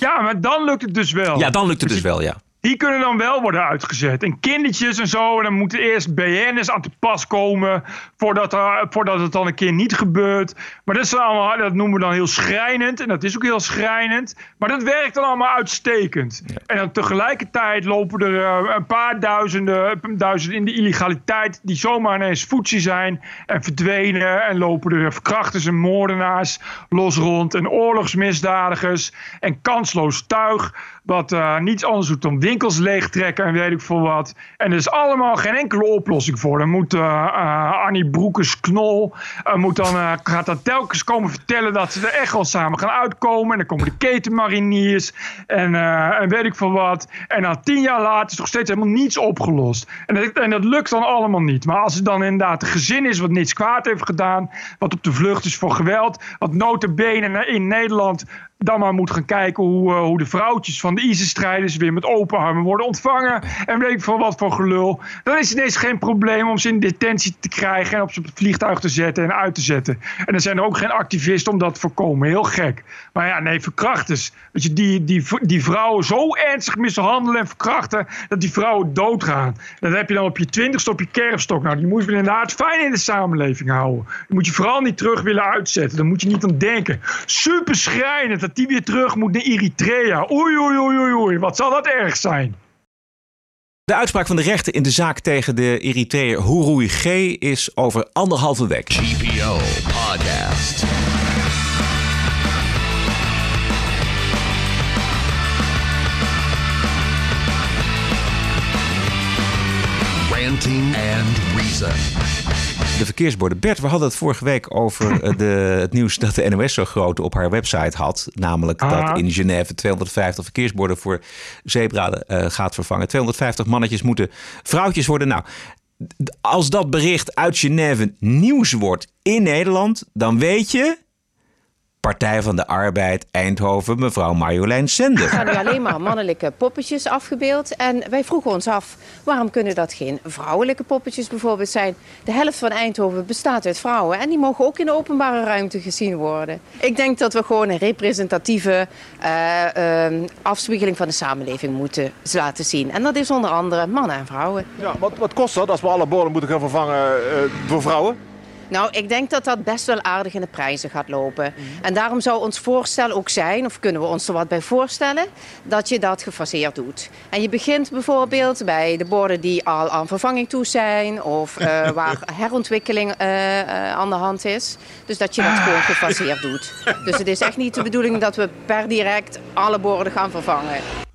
Ja, maar dan lukt het dus wel. Ja, dan lukt het dus wel, ja. Die kunnen dan wel worden uitgezet. En kindertjes en zo. En dan moeten eerst BN'ers aan te pas komen. Voordat, er, voordat het dan een keer niet gebeurt. Maar dat, is allemaal, dat noemen we dan heel schrijnend. En dat is ook heel schrijnend. Maar dat werkt dan allemaal uitstekend. Ja. En dan tegelijkertijd lopen er uh, een paar duizenden, duizenden in de illegaliteit. Die zomaar ineens voetsie zijn. En verdwenen. En lopen er verkrachters en moordenaars los rond. En oorlogsmisdadigers. En kansloos tuig. Wat uh, niets anders doet dan winkels leegtrekken en weet ik veel wat. En er is allemaal geen enkele oplossing voor. Dan moet uh, Annie Broekers-Knol moet dan, gaat dan telkens komen vertellen dat ze er echt wel samen gaan uitkomen. En dan komen de ketenmariniers en, en weet ik veel wat. En dan tien jaar later is nog steeds helemaal niets opgelost. En dat, en dat lukt dan allemaal niet. Maar als het dan inderdaad een gezin is wat niets kwaad heeft gedaan, wat op de vlucht is voor geweld, wat notabene in Nederland dan maar moet gaan kijken hoe, uh, hoe de vrouwtjes van de ISIS-strijders weer met open armen worden ontvangen. En weet ik veel wat voor gelul. Dan is het ineens geen probleem om ze in detentie te krijgen en op het vliegtuig te zetten en uit te zetten. En er zijn er ook geen activisten om dat te voorkomen. Heel gek. Maar ja, nee, verkrachters. Weet je, die, die, die vrouwen zo ernstig mishandelen en verkrachten dat die vrouwen doodgaan. Dat heb je dan op je twintigste op je kerfstok. Nou, die moet je inderdaad fijn in de samenleving houden. Die moet je vooral niet terug willen uitzetten. Daar moet je niet aan denken. Super schrijnend dat die weer terug moet naar Eritrea. Oei, oei, oei, oei, wat zal dat erg zijn? De uitspraak van de rechter in de zaak tegen de Eritreër Hurui G is over anderhalve week. GPO Podcast. Ranting and Reason. De verkeersborden. Bert, we hadden het vorige week over de, het nieuws dat de NOS zo groot op haar website had. Namelijk ah. dat in Genève 250 verkeersborden voor zebra uh, gaat vervangen. 250 mannetjes moeten vrouwtjes worden. Nou, als dat bericht uit Genève nieuws wordt in Nederland, dan weet je Partij van de Arbeid Eindhoven, mevrouw Marjolein Sender. Er staan nu alleen maar mannelijke poppetjes afgebeeld. En wij vroegen ons af, waarom kunnen dat geen vrouwelijke poppetjes bijvoorbeeld zijn? De helft van Eindhoven bestaat uit vrouwen. En die mogen ook in de openbare ruimte gezien worden. Ik denk dat we gewoon een representatieve uh, uh, afspiegeling van de samenleving moeten laten zien. En dat is onder andere mannen en vrouwen. Ja, wat, wat kost dat als we alle borden moeten gaan vervangen uh, voor vrouwen? Nou, ik denk dat dat best wel aardig in de prijzen gaat lopen. En daarom zou ons voorstel ook zijn, of kunnen we ons er wat bij voorstellen, dat je dat gefaseerd doet. En je begint bijvoorbeeld bij de borden die al aan vervanging toe zijn, of uh, waar herontwikkeling uh, uh, aan de hand is. Dus dat je dat gewoon gefaseerd doet. Dus het is echt niet de bedoeling dat we per direct alle borden gaan vervangen.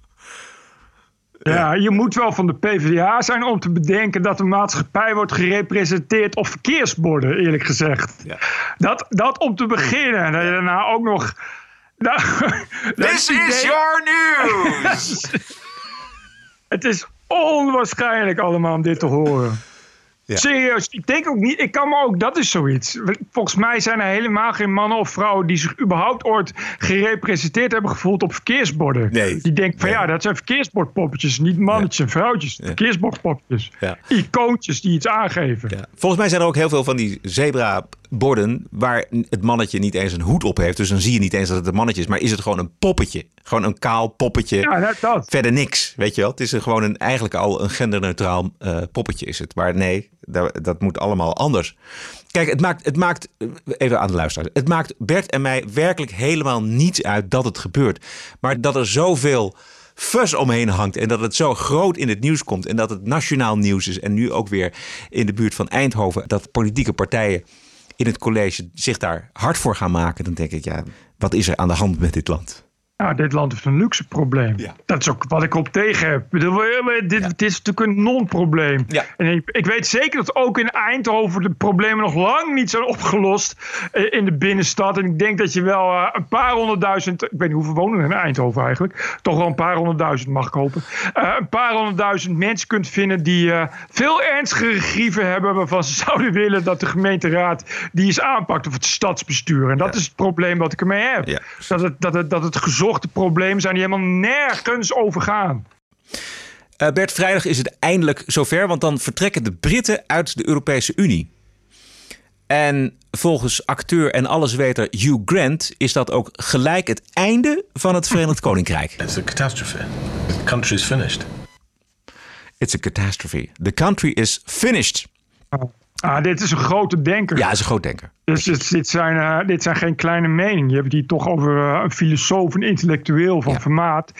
Ja, je moet wel van de PvdA zijn om te bedenken dat de maatschappij wordt gerepresenteerd op verkeersborden, eerlijk gezegd. Ja. Dat, dat om te beginnen. En daarna ook nog. Nou, This is your news! het is onwaarschijnlijk allemaal om dit te horen. Ja. Serieus, ik denk ook niet. Ik kan me ook, dat is zoiets. Volgens mij zijn er helemaal geen mannen of vrouwen die zich überhaupt ooit gerepresenteerd hebben gevoeld op verkeersborden. Nee. Die denken van ja, dat zijn verkeersbordpoppetjes, niet mannetjes en vrouwtjes. Verkeersbordpoppetjes. Icoontjes die iets aangeven. Volgens mij zijn er ook heel veel van die zebra borden waar het mannetje niet eens een hoed op heeft. Dus dan zie je niet eens dat het een mannetje is. Maar is het gewoon een poppetje. Gewoon een kaal poppetje. Ja, dat. Verder niks, weet je wel. Het is een, gewoon een, eigenlijk al een genderneutraal eh, poppetje is het. Maar nee, dat, dat moet allemaal anders. Kijk, het maakt, het maakt, even aan de luisteraars. Het maakt Bert en mij werkelijk helemaal niets uit dat het gebeurt. Maar dat er zoveel fus omheen hangt en dat het zo groot in het nieuws komt en dat het nationaal nieuws is en nu ook weer in de buurt van Eindhoven dat politieke partijen in het college zich daar hard voor gaan maken, dan denk ik ja, wat is er aan de hand met dit land? Nou, dit land heeft een luxe probleem. Dat is ook wat ik op tegen heb. Bedoel, Dit, Het is natuurlijk een non-probleem. En ik, ik weet zeker dat ook in Eindhoven de problemen nog lang niet zijn opgelost eh, in de binnenstad. En ik denk dat je wel eh, een paar honderdduizend, ik weet niet hoeveel wonen in Eindhoven eigenlijk, toch wel een paar honderdduizend mag ik hopen. Eh, een paar honderdduizend mensen kunt vinden die eh, veel ernstigere grieven hebben waarvan ze zouden willen dat de gemeenteraad die eens aanpakt of het stadsbestuur. En dat is het probleem wat ik ermee heb. Dat, het, dat, het, dat het gezochte problemen zijn die helemaal nergens over gaan. Eh, Bert, vrijdag is het eindelijk zover, want dan vertrekken de Britten uit de Europese Unie. En volgens acteur en allesweter Hugh Grant is dat ook gelijk het einde van het Verenigd Koninkrijk. It's a catastrophe. The country is finished. It's a catastrophe. The country is finished. Ah, dit is een grote denker. Ja, is een groot denker. Dus dit, dit, zijn, eh, dit zijn geen kleine meningen. Je hebt het hier toch over eh, een filosoof, een intellectueel van formaat.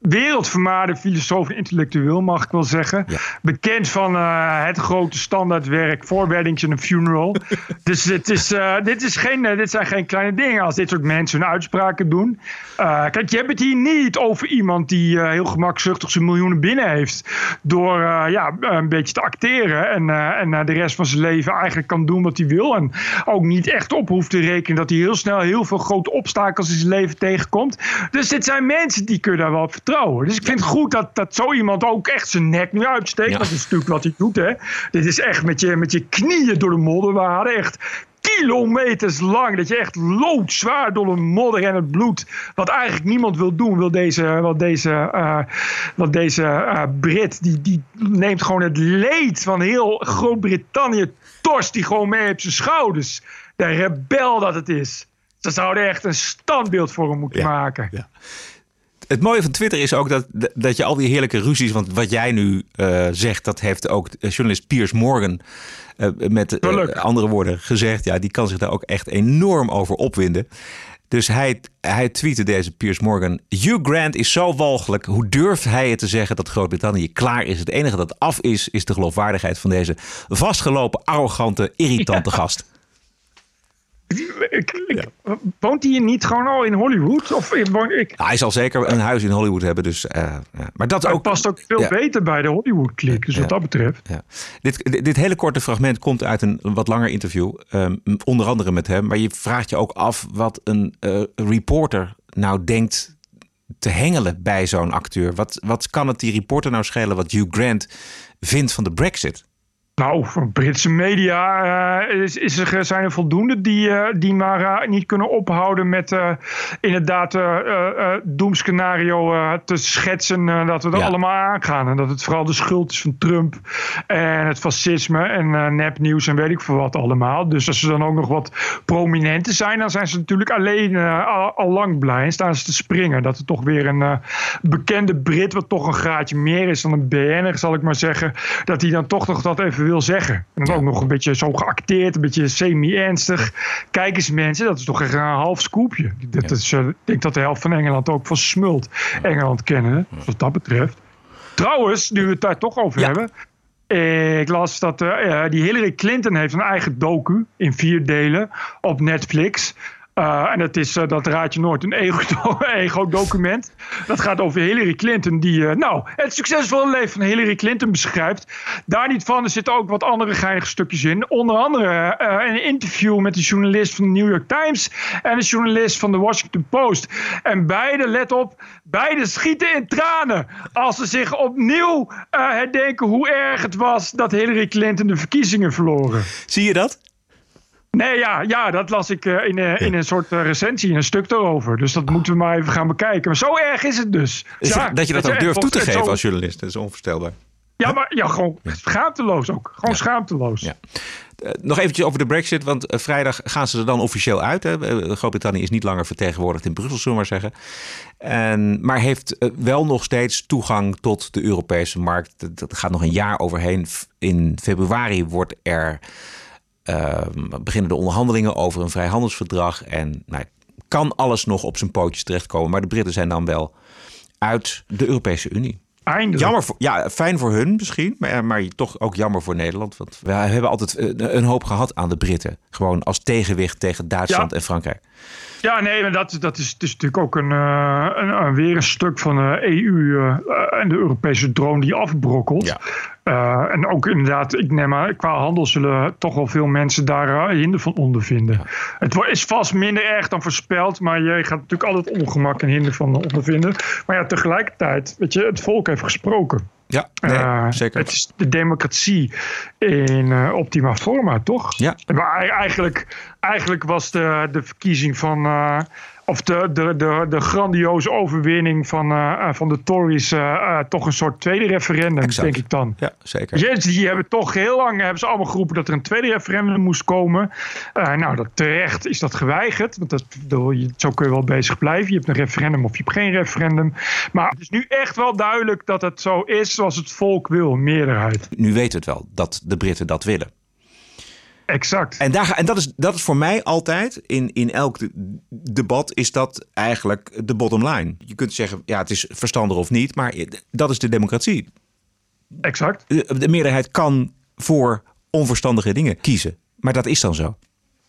Wereldvermaarde filosoof en intellectueel, mag ik wel zeggen. Bekend van eh, het grote standaardwerk For Weddings and a Funeral. dus dit, is, dit, is geen, dit zijn geen kleine dingen als dit soort mensen hun uitspraken doen. kijk, je hebt het hier niet over iemand die heel gemakzuchtig zijn miljoenen binnen heeft. Door ja, een beetje te acteren en, en de rest van zijn leven eigenlijk kan doen wat hij wil. En ook niet echt op hoeft te rekenen dat hij heel snel heel veel grote obstakels in zijn leven tegenkomt. Dus dit zijn mensen die kunnen daar wel op vertrouwen. Dus ik vind het goed dat, dat zo iemand ook echt zijn nek nu uitsteekt. Dat is natuurlijk wat hij doet. Hè. Dit is echt met je, met je knieën door de modder waden. Echt kilometers lang. Dat je echt loodzwaar door de modder en het bloed. Wat eigenlijk niemand wil doen. Wil deze, wat deze, uh, wat deze uh, Brit. Die, die neemt gewoon het leed van heel Groot-Brittannië. Torst die gewoon mee op zijn schouders. De rebel dat het is. Ze zouden echt een standbeeld voor hem moeten maken. Ja. Het mooie van Twitter is ook dat, dat je al die heerlijke ruzies. Want wat jij nu uh, zegt, dat heeft ook journalist Piers Morgan. Uh, met uh, andere woorden gezegd. Ja, die kan zich daar ook echt enorm over opwinden. Dus hij, hij tweette deze Piers Morgan. Hugh Grant is zo walgelijk. Hoe durft hij het te zeggen dat Groot-Brittannië klaar is? Het enige dat af is, is de geloofwaardigheid van deze vastgelopen, arrogante, irritante ja. gast. Ik, ja. Woont hij niet gewoon al in Hollywood? Of ik? Hij zal zeker een huis in Hollywood hebben. Dus, uh, ja. Maar dat ook, past ook veel beter bij de Hollywood-klik. Dus wat dat betreft. Dit, dit, dit, hele korte fragment komt uit een wat langer interview. Um, onder andere met hem. Maar je vraagt je ook af wat een uh, reporter nou denkt te hengelen bij zo'n acteur. Wat, wat kan het die reporter nou schelen wat Hugh Grant vindt van de Brexit? Nou, voor Britse media uh, is, is er, zijn er voldoende die, uh, die maar uh, niet kunnen ophouden met inderdaad doemscenario te schetsen dat we er ja. allemaal aangaan. En dat het vooral de schuld is van Trump en het fascisme en nepnieuws en weet ik veel wat allemaal. Dus als ze dan ook nog wat prominenten zijn, dan zijn ze natuurlijk alleen al, al, lang blij en staan ze te springen. Dat er toch weer een bekende Brit, wat toch een graadje meer is dan een BN'er, zal ik maar zeggen, dat hij dan toch nog dat even wil zeggen. En dan ook nog een beetje zo geacteerd, een beetje semi-ernstig. Kijk eens mensen, dat is toch echt een half scoopje. Dat is, uh, ik denk dat de helft van Engeland ook van smult Engeland kennen, wat dat betreft. Trouwens, nu we het daar toch over hebben. Ik las dat uh, die Hillary Clinton heeft een eigen docu in vier delen op Netflix. Uh, en dat, is, uh, dat raad je nooit een ego-document. Ego dat gaat over Hillary Clinton, die uh, nou, het succesvolle leven van Hillary Clinton beschrijft. Daar niet van, er zitten ook wat andere geinige stukjes in. Onder andere een interview met de journalist van de New York Times en de journalist van de Washington Post. En beide, let op, beide schieten in tranen als ze zich opnieuw herdenken hoe erg het was dat Hillary Clinton de verkiezingen verloren. Zie je dat? Nee, ja, ja, dat las ik uh, in, uh, in een soort uh, recensie, een stuk erover. Dus dat moeten we maar even gaan bekijken. Maar zo erg is het dus. Is ja, dat je dat, dat ook durft toe te geven zo... als journalist, dat is onvoorstelbaar. Ja, maar ja, gewoon schaamteloos ook. Gewoon ja. schaamteloos. Ja. Nog eventjes over de brexit, want vrijdag gaan ze er dan officieel uit. Groot-Brittannië is niet langer vertegenwoordigd in Brussel, zullen we maar zeggen. En, maar heeft wel nog steeds toegang tot de Europese markt. Dat gaat nog een jaar overheen. In februari wordt er, beginnen de onderhandelingen over een vrijhandelsverdrag. En nou, kan alles nog op zijn pootjes terechtkomen. Maar de Britten zijn dan wel uit de Europese Unie. Eindelijk. Jammer voor, ja, fijn voor hun misschien, maar, maar toch ook jammer voor Nederland. Want we hebben altijd een hoop gehad aan de Britten. Gewoon als tegenwicht tegen Duitsland Ja. en Frankrijk. Ja, nee, maar dat, dat is, het is natuurlijk ook een, uh, een, een, weer een stuk van de EU uh, en de Europese droom die afbrokkelt. Ja. Uh, en ook inderdaad, ik neem maar, qua handel zullen toch wel veel mensen daar uh, hinder van ondervinden. Ja. Het is vast minder erg dan voorspeld, maar je gaat natuurlijk altijd ongemak en hinder van ondervinden. Maar ja, tegelijkertijd, weet je, het volk heeft gesproken. Ja, nee, uh, zeker. Het is de democratie in uh, optima forma, toch? Ja. Maar eigenlijk, eigenlijk was de, de verkiezing van. Uh, of de, de, de, de grandioze overwinning van, van de Tories toch een soort tweede referendum, exact. denk ik dan. Ja, zeker. Yes, die hebben toch heel lang hebben ze allemaal geroepen dat er een tweede referendum moest komen. nou, dat, terecht is dat geweigerd. Want dat, zo kun je wel bezig blijven. Je hebt een referendum of je hebt geen referendum. Maar het is nu echt wel duidelijk dat het zo is zoals het volk wil, meerderheid. Nu weten we het wel, dat de Britten dat willen. Exact. En, daar, en dat, is, dat is voor mij altijd, in, in elk debat, is dat eigenlijk de bottom line. Je kunt zeggen, ja, het is verstandig of niet, maar dat is de democratie. Exact. De, de meerderheid kan voor onverstandige dingen kiezen. Maar dat is dan zo.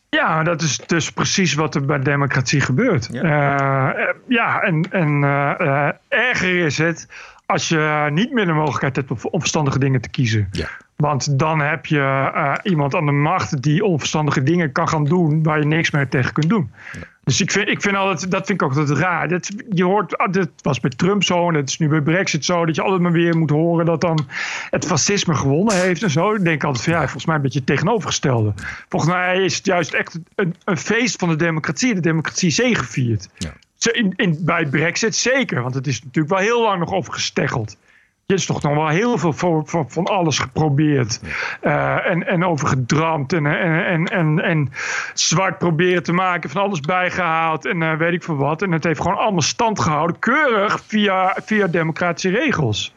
Ja, dat is dus precies wat er bij democratie gebeurt. Ja, uh, ja en, en uh, erger is het als je niet meer de mogelijkheid hebt om onverstandige dingen te kiezen. Ja. Want dan heb je uh, iemand aan de macht die onverstandige dingen kan gaan doen waar je niks meer tegen kunt doen. Ja. Dus ik vind, ik vind altijd, dat vind ik ook altijd raar. Dat, je hoort, dat was bij Trump zo en dat is nu bij Brexit zo. Dat je altijd maar weer moet horen dat dan het fascisme gewonnen heeft en zo. Ik denk altijd van ja, volgens mij een beetje het tegenovergestelde. Volgens mij is het juist echt een, een feest van de democratie. De democratie zegeviert. Ja. In, in, bij Brexit zeker, want het is natuurlijk wel heel lang nog over gesteggeld. Er is toch nog wel heel veel voor, voor, van alles geprobeerd. Uh, en, en over gedramd. En, en, en, en, en zwart proberen te maken. Van alles bijgehaald. En uh, weet ik veel wat. En het heeft gewoon allemaal stand gehouden. Keurig via, via democratische regels.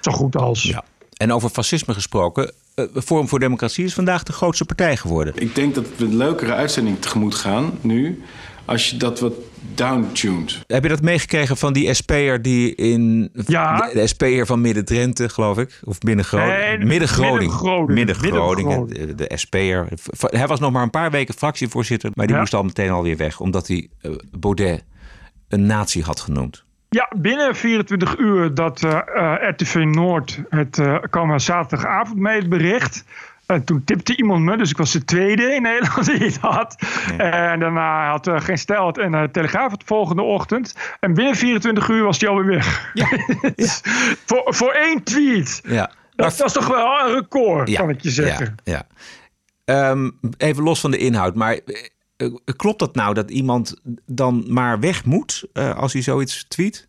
Zo goed als. Ja. En over fascisme gesproken. Uh, Forum voor Democratie is vandaag de grootste partij geworden. Ik denk dat we een leukere uitzending tegemoet gaan nu. Als je dat wat downtuned. Heb je dat meegekregen van die SP'er die in... Ja. De, de SP'er van Midden-Drenthe, geloof ik? Of Midden-Groningen? Nee, Midden-Groningen. Midden-Groningen. Midden de, de SP'er. Hij was nog maar een paar weken fractievoorzitter. Maar die Ja. moest al meteen alweer weg. Omdat hij uh, Baudet een nazi had genoemd. Ja, binnen 24 uur dat uh, uh, RTV Noord het uh, kwam zaterdagavond mee het bericht. En toen tipte iemand me, dus ik was de tweede in Nederland die het had. En daarna had uh, geen stijl het en uh, Telegraaf het de volgende ochtend. En binnen 24 uur was die alweer weg. Ja. ja. voor, voor één tweet. Ja. Dat was toch wel een record, ja. kan ik je zeggen. Ja. ja. Um, even los van de inhoud, maar uh, klopt dat nou dat iemand dan maar weg moet als hij zoiets tweet?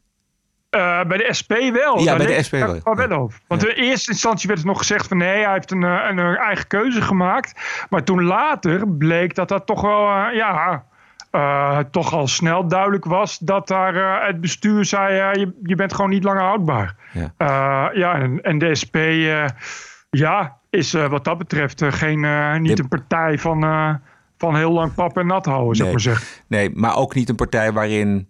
Uh, bij de SP wel. Ja, Daar bij de SP wel. wel, wel over. Want ja. in eerste instantie werd het nog gezegd van nee, hij heeft een, een, een eigen keuze gemaakt. Maar toen later bleek dat dat toch wel, uh, ja, uh, toch al snel duidelijk was dat daar het bestuur zei: je, je bent gewoon niet langer houdbaar. Ja, ja en, en, de SP, ja, is wat dat betreft geen, niet de... een partij van, van heel lang pap en nat houden, zou nee. ik maar zeggen. Nee, maar ook niet een partij waarin.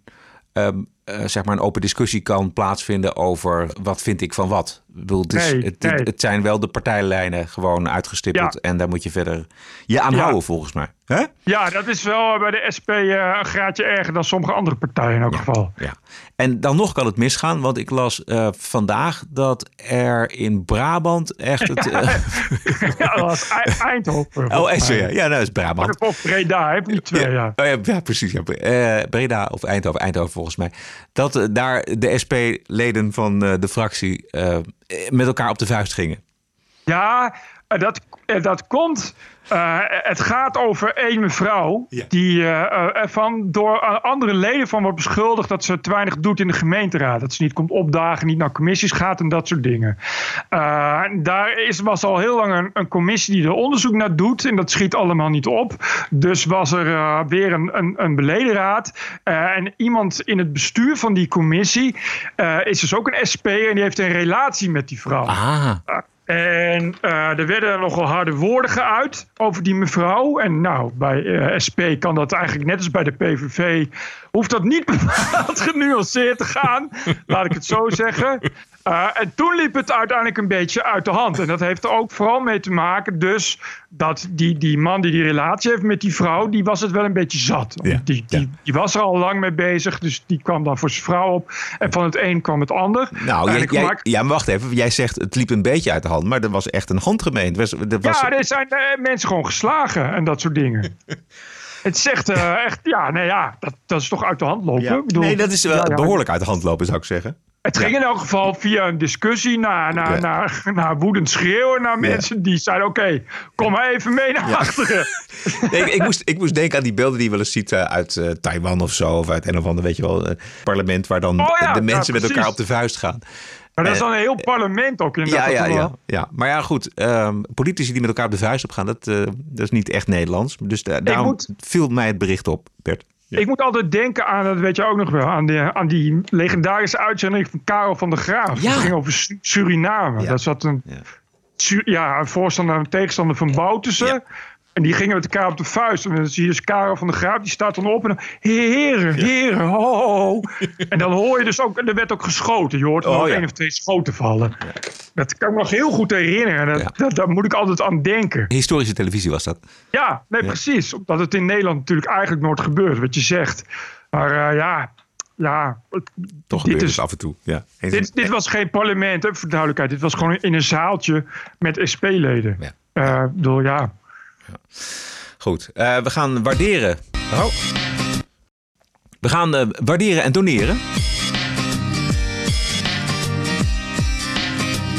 Um, uh, zeg maar een open discussie kan plaatsvinden over wat vind ik van wat. Bedoel, het, nee, het, nee. het, zijn wel de partijlijnen gewoon uitgestippeld. Ja. En daar moet je verder je aan ja. houden volgens mij. Hè? Ja, dat is wel bij de SP uh, een graadje erger dan sommige andere partijen in elk ja. geval. Ja. En dan nog kan het misgaan, want ik las uh, vandaag dat er in Brabant echt het... Ja, ja dat was Eindhoven. Oh, ja. Ja, nou, dat is Brabant. Of Breda, heb je twee, ja. Oh, ja. precies. Ja. Breda of Eindhoven, Eindhoven volgens mij. Dat daar de SP-leden van de fractie met elkaar op de vuist gingen. Ja, eh, dat, eh, dat komt. eh, het gaat over één mevrouw. die eh, eh, ervan door andere leden van wordt beschuldigd. dat ze te weinig doet in de gemeenteraad. Dat ze niet komt opdagen, niet naar commissies gaat en dat soort dingen. Eh, daar is, was al heel lang een, een commissie die er onderzoek naar doet. En dat schiet allemaal niet op. Dus was er eh, weer een, een, een beledenraad. Eh, en iemand in het bestuur van die commissie. eh, is dus ook een SP en die heeft een relatie met die vrouw. Ah. En eh, er werden nogal harde woorden geuit over die mevrouw. En nou, bij eh, SP kan dat eigenlijk net als bij de PVV. hoeft dat niet bepaald genuanceerd te gaan. laat ik het zo zeggen. Eh, en toen liep het uiteindelijk een beetje uit de hand. En dat heeft er ook vooral mee te maken. Dus dat die, die man die die relatie heeft met die vrouw. die was het wel een beetje zat. die, die, die was er al lang mee bezig. Dus die kwam dan voor zijn vrouw op. En van het een kwam het ander. Nou, jij, ik jij- maak- ja, maar wacht even. Jij zegt het liep een beetje uit de hand, maar er was echt een handgemeen. Er was, er was, Ja, er zijn eh, mensen gewoon geslagen en dat soort dingen. Het zegt eh, echt, ja, nee, ja, dat, dat is toch uit de hand lopen. Ja. Ik bedoel, nee, dat is wel ja, ja. behoorlijk uit de hand lopen, zou ik zeggen. Het ging in elk geval via een discussie naar, naar, Ja. naar, naar woedend schreeuwen naar mensen die zeiden: Oké, kom maar even mee naar achteren. Nee, ik, ik moest, ik moest denken aan die beelden die je wel eens ziet eh, uit eh, Taiwan of zo. Of uit een of ander, weet je wel, eh, parlement waar dan Oh de mensen met elkaar op de vuist gaan. Maar dat is dan een heel parlement ook in ja, dat ja, ja, ja. Maar ja, goed. ehm, politici die met elkaar op de vuist op gaan, dat, dat is niet echt Nederlands. Dus da- daarom moet- viel mij het bericht op, Bert. Ik moet altijd denken aan, dat weet je ook nog wel, aan, de, aan die legendarische uitzending van Karel van der Graaf. Ja. Het ging over Su- Suriname. Daar zat een, Su- ja, een voorstander en een tegenstander van Boutussen. En die gingen met elkaar op de vuist. En dan zie je dus Karel van der Graaf, die staat dan op en dan... Heren, heren, ho. En dan hoor je dus ook... Er werd ook geschoten. Je hoort er Oh, ook ja. één of twee schoten vallen. Dat kan ik me nog heel goed herinneren. Dat, dat, daar moet ik altijd aan denken. Historische televisie was dat. Ja, nee, Ja. precies. Omdat het in Nederland natuurlijk eigenlijk nooit gebeurt, wat je zegt. Maar eh, ja, ja Toch dit, is, af en toe. Ja. Eens- dit, dit was geen parlement, hè, voor duidelijkheid. Dit was gewoon in een zaaltje met SP-leden. Eh, ik bedoel, ja. Goed, eh, we gaan waarderen. Oh. We gaan eh, waarderen en doneren.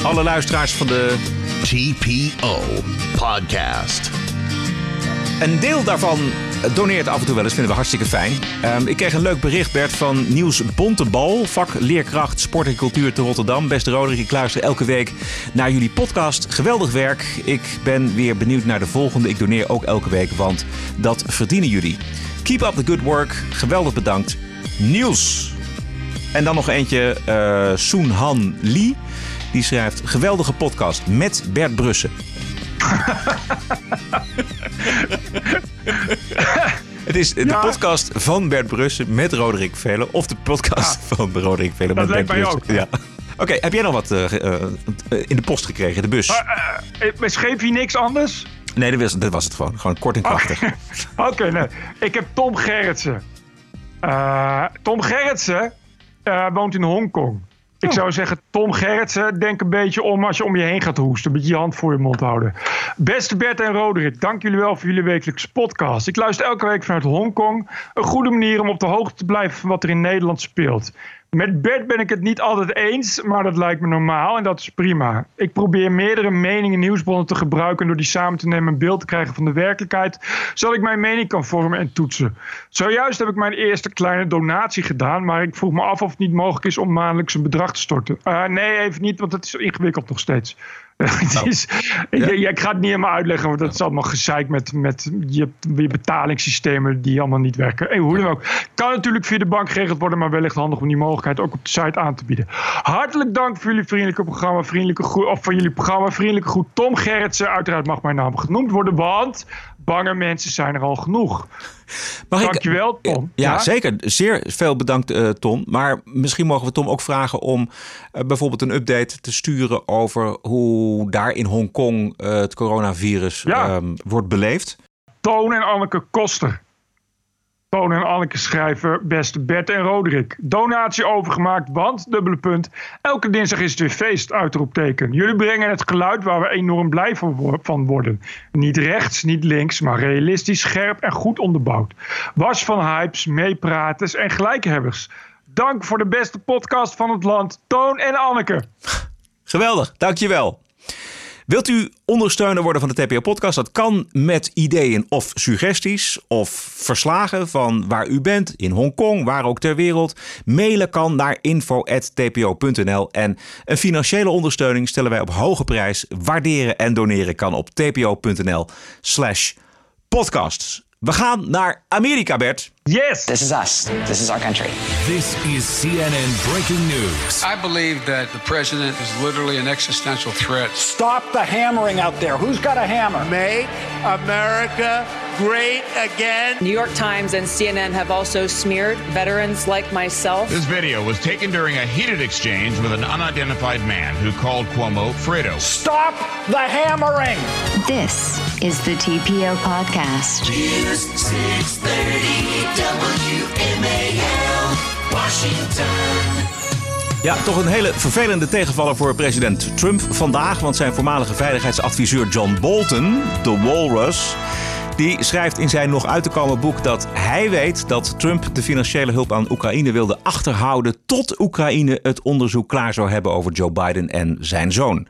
Alle luisteraars van de TPO Podcast. Een deel daarvan doneert af en toe wel eens, vinden we hartstikke fijn. Ehm, ik kreeg een leuk bericht, Bert, van Nieuws Bontebal, vak Leerkracht Sport en Cultuur te Rotterdam. Beste Roderick, ik luister elke week naar jullie podcast. Geweldig werk. Ik ben weer benieuwd naar de volgende. Ik doneer ook elke week, want dat verdienen jullie. Keep up the good work. Geweldig bedankt. Niels. En dan nog eentje, eh Soen Han Lee. Die schrijft, geweldige podcast met Bert Brussen. Het is de podcast van Bert Brussen met Roderick Velen. Of de podcast van Roderick Velen met Bert Brussen. Ja. Oké, heb jij nog wat eh, eh, in de post gekregen, de bus? Eh, schreef je niks anders? Nee, dat was, dat was het gewoon. Gewoon kort en krachtig. Oké, nee. Ik heb Tom Gerritsen. Tom Gerritsen woont in Hongkong. Ik zou zeggen, Tom Gerritsen, denk een beetje om als je om je heen gaat hoesten. Een beetje je hand voor je mond houden. Beste Bert en Roderick, dank jullie wel voor jullie wekelijkse podcast. Ik luister elke week vanuit Hongkong. Een goede manier om op de hoogte te blijven van wat er in Nederland speelt. Met Bert ben ik het niet altijd eens, maar dat lijkt me normaal en dat is prima. Ik probeer meerdere meningen en nieuwsbronnen te gebruiken en door die samen te nemen een beeld te krijgen van de werkelijkheid, zodat ik mijn mening kan vormen en toetsen. Zojuist heb ik mijn eerste kleine donatie gedaan, maar ik vroeg me af of het niet mogelijk is om maandelijks een bedrag te storten. Eh, nee, even niet, want het is ingewikkeld nog steeds. Het is, ik, ja, ik ga het niet helemaal uitleggen, want dat is allemaal gezeik met, met je, je betalingssystemen die allemaal niet werken. Hey, hoe dan ook. Kan natuurlijk via de bank geregeld worden, maar wellicht handig om die mogelijkheid ook op de site aan te bieden. Hartelijk dank voor jullie vriendelijke programma, vriendelijke groet, of voor jullie programma, vriendelijke groet. Tom Gerritsen, uiteraard mag mijn naam genoemd worden, want bange mensen zijn er al genoeg. Mag ik- Dankjewel, Tom. Ja, zeker. Zeer veel bedankt, eh, Tom. Maar misschien mogen we Tom ook vragen om eh, bijvoorbeeld een update te sturen over hoe daar in Hongkong eh, het coronavirus ehm, wordt beleefd. Toon en Anneke Koster. Toon en Anneke schrijven beste Bert en Roderick. Donatie overgemaakt, want, dubbele punt. Elke dinsdag is het weer feest, uitroepteken. Jullie brengen het geluid waar we enorm blij van worden. Niet rechts, niet links, maar realistisch, scherp en goed onderbouwd. Was van hypes, meepraters en gelijkhebbers. Dank voor de beste podcast van het land, Toon en Anneke. Geweldig, dankjewel. Wilt u ondersteuner worden van de TPO-podcast? Dat kan met ideeën of suggesties of verslagen van waar u bent, in Hongkong, waar ook ter wereld. Mailen kan naar info.tpo.nl. En een financiële ondersteuning stellen wij op hoge prijs. Waarderen en doneren kan op tpo.nl slash podcasts. We gaan naar Amerika, Bert. Yes! This is us. This is our country. This is CNN breaking news. I believe that the president is literally an existential threat. Stop the hammering out there. Who's got a hammer? Make America great again. New York Times and CNN have also smeared veterans like myself. This video was taken during a heated exchange with an unidentified man who called Cuomo Fredo. Stop the hammering. This is the TPO podcast. News 630 WMAL, Washington. Ja, toch een hele vervelende tegenvaller voor president Trump vandaag. Want zijn voormalige veiligheidsadviseur John Bolton, de Walrus. Die schrijft in zijn nog uit te komen boek dat hij weet dat Trump de financiële hulp aan Oekraïne wilde achterhouden. tot Oekraïne het onderzoek klaar zou hebben over Joe Biden en zijn zoon.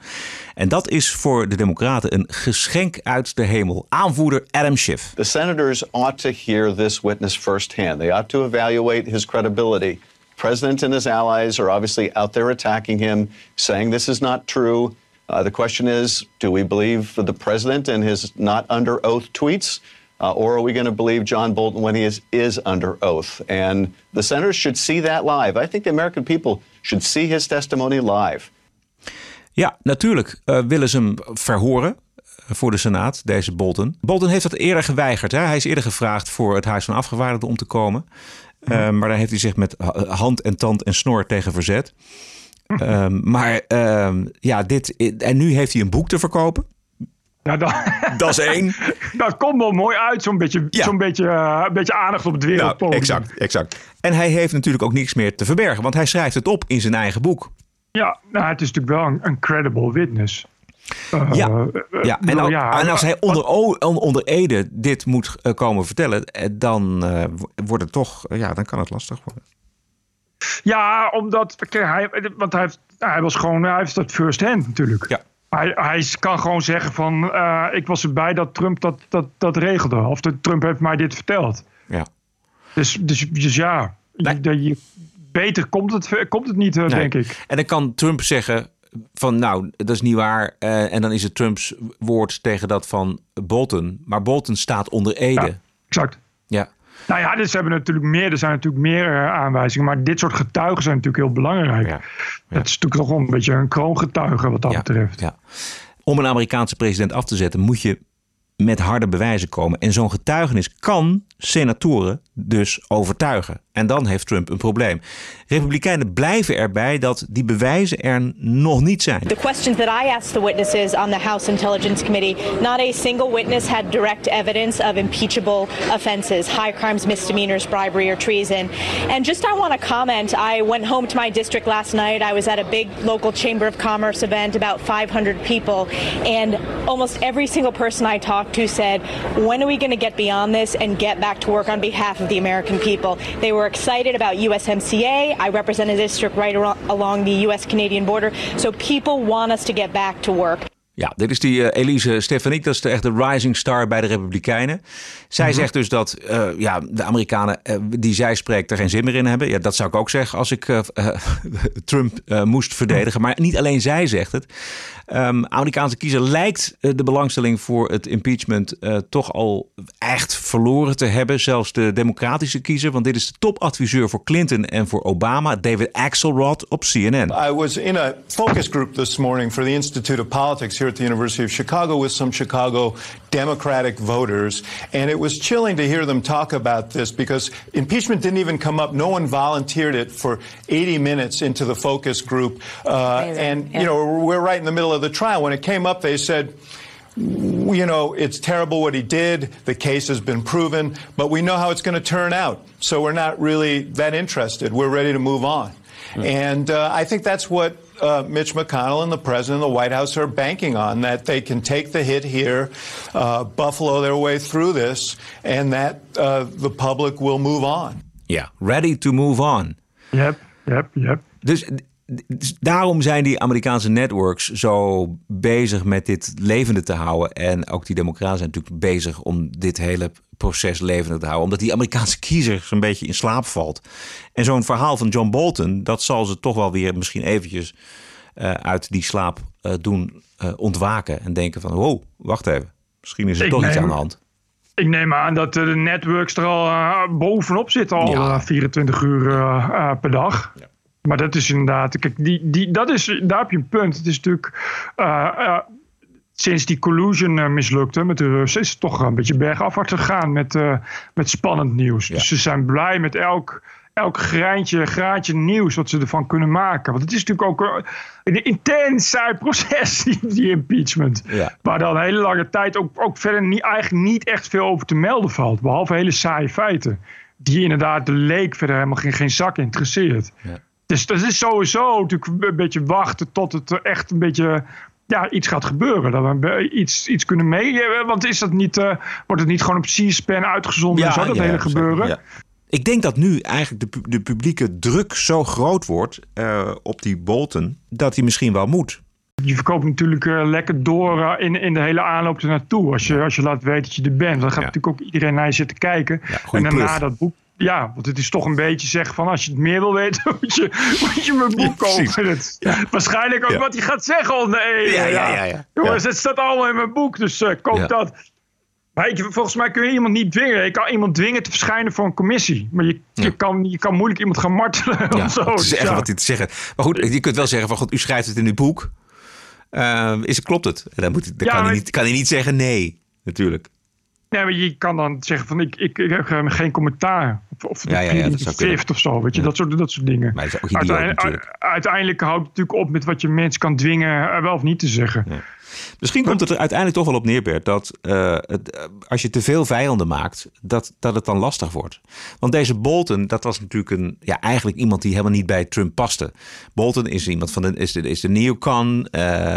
En dat is voor de Democraten een geschenk uit de hemel. Aanvoerder Adam Schiff. The senators ought to hear this witness firsthand. They ought to evaluate his credibility. The president and his allies are obviously out there attacking him, saying this is not true. Uh, the question is do we believe the president and his not under oath tweets? Uh, or are we going to believe John Bolton when he is, is under oath? And the senators should see that live. I think the American people should see his testimony live. Ja, natuurlijk uh, willen ze hem verhoren voor de Senaat, deze Bolton. Bolton heeft dat eerder geweigerd. Hè? Hij is eerder gevraagd voor het Huis van Afgevaardigden om te komen. Uh, maar daar heeft hij zich met hand en tand en snor tegen verzet. Um, maar um, ja, dit. En nu heeft hij een boek te verkopen. Ja, dat, dat is één. Dat komt wel mooi uit, zo'n beetje, ja. zo'n beetje, uh, een beetje aandacht op het wereldpodium. Nou, exact, exact. En hij heeft natuurlijk ook niks meer te verbergen, want hij schrijft het op in zijn eigen boek. Ja, nou, het is natuurlijk wel een, een credible witness. Uh, ja, ja. En, al, ja, en als hij onder, onder Ede dit moet komen vertellen, dan wordt het toch, ja, dan kan het lastig worden. Ja, omdat kijk, hij, want hij, heeft, hij was gewoon, hij heeft dat first hand natuurlijk. Ja. Hij, hij kan gewoon zeggen van, uh, ik was erbij dat Trump dat, dat, dat regelde. Of de, Trump heeft mij dit verteld. Ja. Dus, dus, dus ja, nee. je, je, beter komt het, komt het niet, nee. denk ik. En dan kan Trump zeggen van, nou, dat is niet waar. Uh, en dan is het Trumps woord tegen dat van Bolton. Maar Bolton staat onder Ede. Ja, exact. Ja. Nou ja, dus hebben natuurlijk meer, er zijn natuurlijk meer uh, aanwijzingen. Maar dit soort getuigen zijn natuurlijk heel belangrijk. Ja, ja. Het is natuurlijk toch wel een beetje een kroongetuige wat dat betreft. Ja. Om een Amerikaanse president af te zetten moet je met harde bewijzen komen. En zo'n getuigenis kan senatoren dus overtuigen. En dan heeft Trump een probleem. Republikeinen blijven erbij dat die bewijzen er nog niet zijn. The questions that I asked the witnesses on the House Intelligence Committee, not a single witness had direct evidence of impeachable offenses, high crimes, misdemeanors, bribery or treason. And just I want to comment, I went home to my district last night. I was at a big local Chamber of Commerce event, about 500 people, and almost every single person I talked to said, when are we going to get beyond this and get back to work on behalf of the American people? They were excited about USMCA. I represent a district right along the US-Canadian border. So people want us to get back to work. Ja, dit is die uh, Elise Stefanik, dat is de echte rising star bij de Republikeinen. Zij mm-hmm. zegt dus dat uh, ja, de Amerikanen uh, die zij spreekt er geen zin meer in hebben. Ja, dat zou ik ook zeggen als ik Trump moest verdedigen. Maar niet alleen zij zegt het. Um, Amerikaanse kiezer lijkt de belangstelling voor het impeachment toch al echt verloren te hebben. Zelfs de democratische kiezer, want dit is de topadviseur voor Clinton en voor Obama, David Axelrod op CNN. I was in a focus group this morning for the Institute of Politics here at the University of Chicago with some Chicago Democratic voters. And it was chilling to hear them talk about this because impeachment didn't even come up. No one volunteered it for 80 minutes into the focus group. Uh, and, yeah. you know, we're right in the middle of the trial. When it came up, they said, you know, it's terrible what he did. The case has been proven, but we know how it's going to turn out. So we're not really that interested. We're ready to move on. Mm. And uh, I think that's what uh, Mitch McConnell and the president of the White House are banking on that they can take the hit here, uh, buffalo their way through this, and that uh, the public will move on. Yeah, ready to move on. Yep, yep, yep. Dus dus daarom zijn die Amerikaanse networks zo bezig met dit levende te houden. En ook die democraten zijn natuurlijk bezig om dit hele proces levende te houden. Omdat die Amerikaanse kiezer een beetje in slaap valt. En zo'n verhaal van John Bolton, dat zal ze toch wel weer misschien eventjes uh, uit die slaap uh, doen uh, ontwaken. En denken van, wow, wacht even. Misschien is er Ik toch iets aan de hand. Ik neem aan dat de networks er al eh, bovenop zitten, al Ja. eh, 24 uur eh, eh, per dag. Maar dat is inderdaad, kijk, die, die, dat is, daar heb je een punt. Het is natuurlijk, eh, eh, sinds die collusion eh, mislukte met de Russen, is het toch een beetje bergafwaarts gegaan met, met spannend nieuws. Dus ze zijn blij met elk, elk greintje, graantje nieuws wat ze ervan kunnen maken. Want het is natuurlijk ook een intens saai proces, die, die impeachment. Ja. Waar dan een hele lange tijd ook, ook verder niet, eigenlijk niet echt veel over te melden valt. Behalve hele saaie feiten. Die inderdaad de leek verder helemaal geen, geen zak interesseert. Dus dat is sowieso natuurlijk een beetje wachten tot het er echt een beetje ja, iets gaat gebeuren. Dat we iets, iets kunnen mee. eh, Want is dat niet, eh, wordt het niet gewoon op C-SPAN uitgezonden? en zo dat hele gebeuren? ja. Ik denk dat nu eigenlijk de, de publieke druk zo groot wordt eh, op die Bolton... dat hij misschien wel moet. Je verkoopt natuurlijk lekker door in, in de hele aanloop er naartoe. Als je, als je laat weten dat je er bent. Dan gaat natuurlijk ook iedereen naar je zitten kijken. en daarna dat boek. Ja, want het is toch een beetje zeggen van als je het meer wil weten, moet je, moet je mijn boek kopen. Het- Waarschijnlijk ook Ja. wat hij gaat zeggen onder de ene. Ja, ja, ja, ja. Jongens, het staat allemaal in mijn boek, dus eh, koop dat. Maar ik, volgens mij kun je iemand niet dwingen. Je kan iemand dwingen te verschijnen voor een commissie. Maar je, je, kan, je kan moeilijk iemand gaan martelen Ja, of zo. zeggen ja. wat hij te zeggen. Maar goed, je kunt wel zeggen van goed, u schrijft het in uw boek. Eh, is, klopt het? En dan, moet, dan kan, hij niet, kan hij niet zeggen nee, natuurlijk. Nee, maar je kan dan zeggen van ik, ik, ik heb geen commentaar. Of, of Ja, ja, ja, dat kunnen. of zo, weet je, dat, soort, dat soort dingen. Maar is ook idioot Uiteindelijk, uiteindelijk houdt het natuurlijk op met wat je mensen kan dwingen eh, wel of niet te zeggen. Misschien komt het er uiteindelijk toch wel op neer, Bert, dat eh, het, eh, als je te veel vijanden maakt, dat, dat het dan lastig wordt. Want deze Bolton, dat was natuurlijk een, ja, eigenlijk iemand die helemaal niet bij Trump paste. Bolton is iemand van de, is de, is de neocon,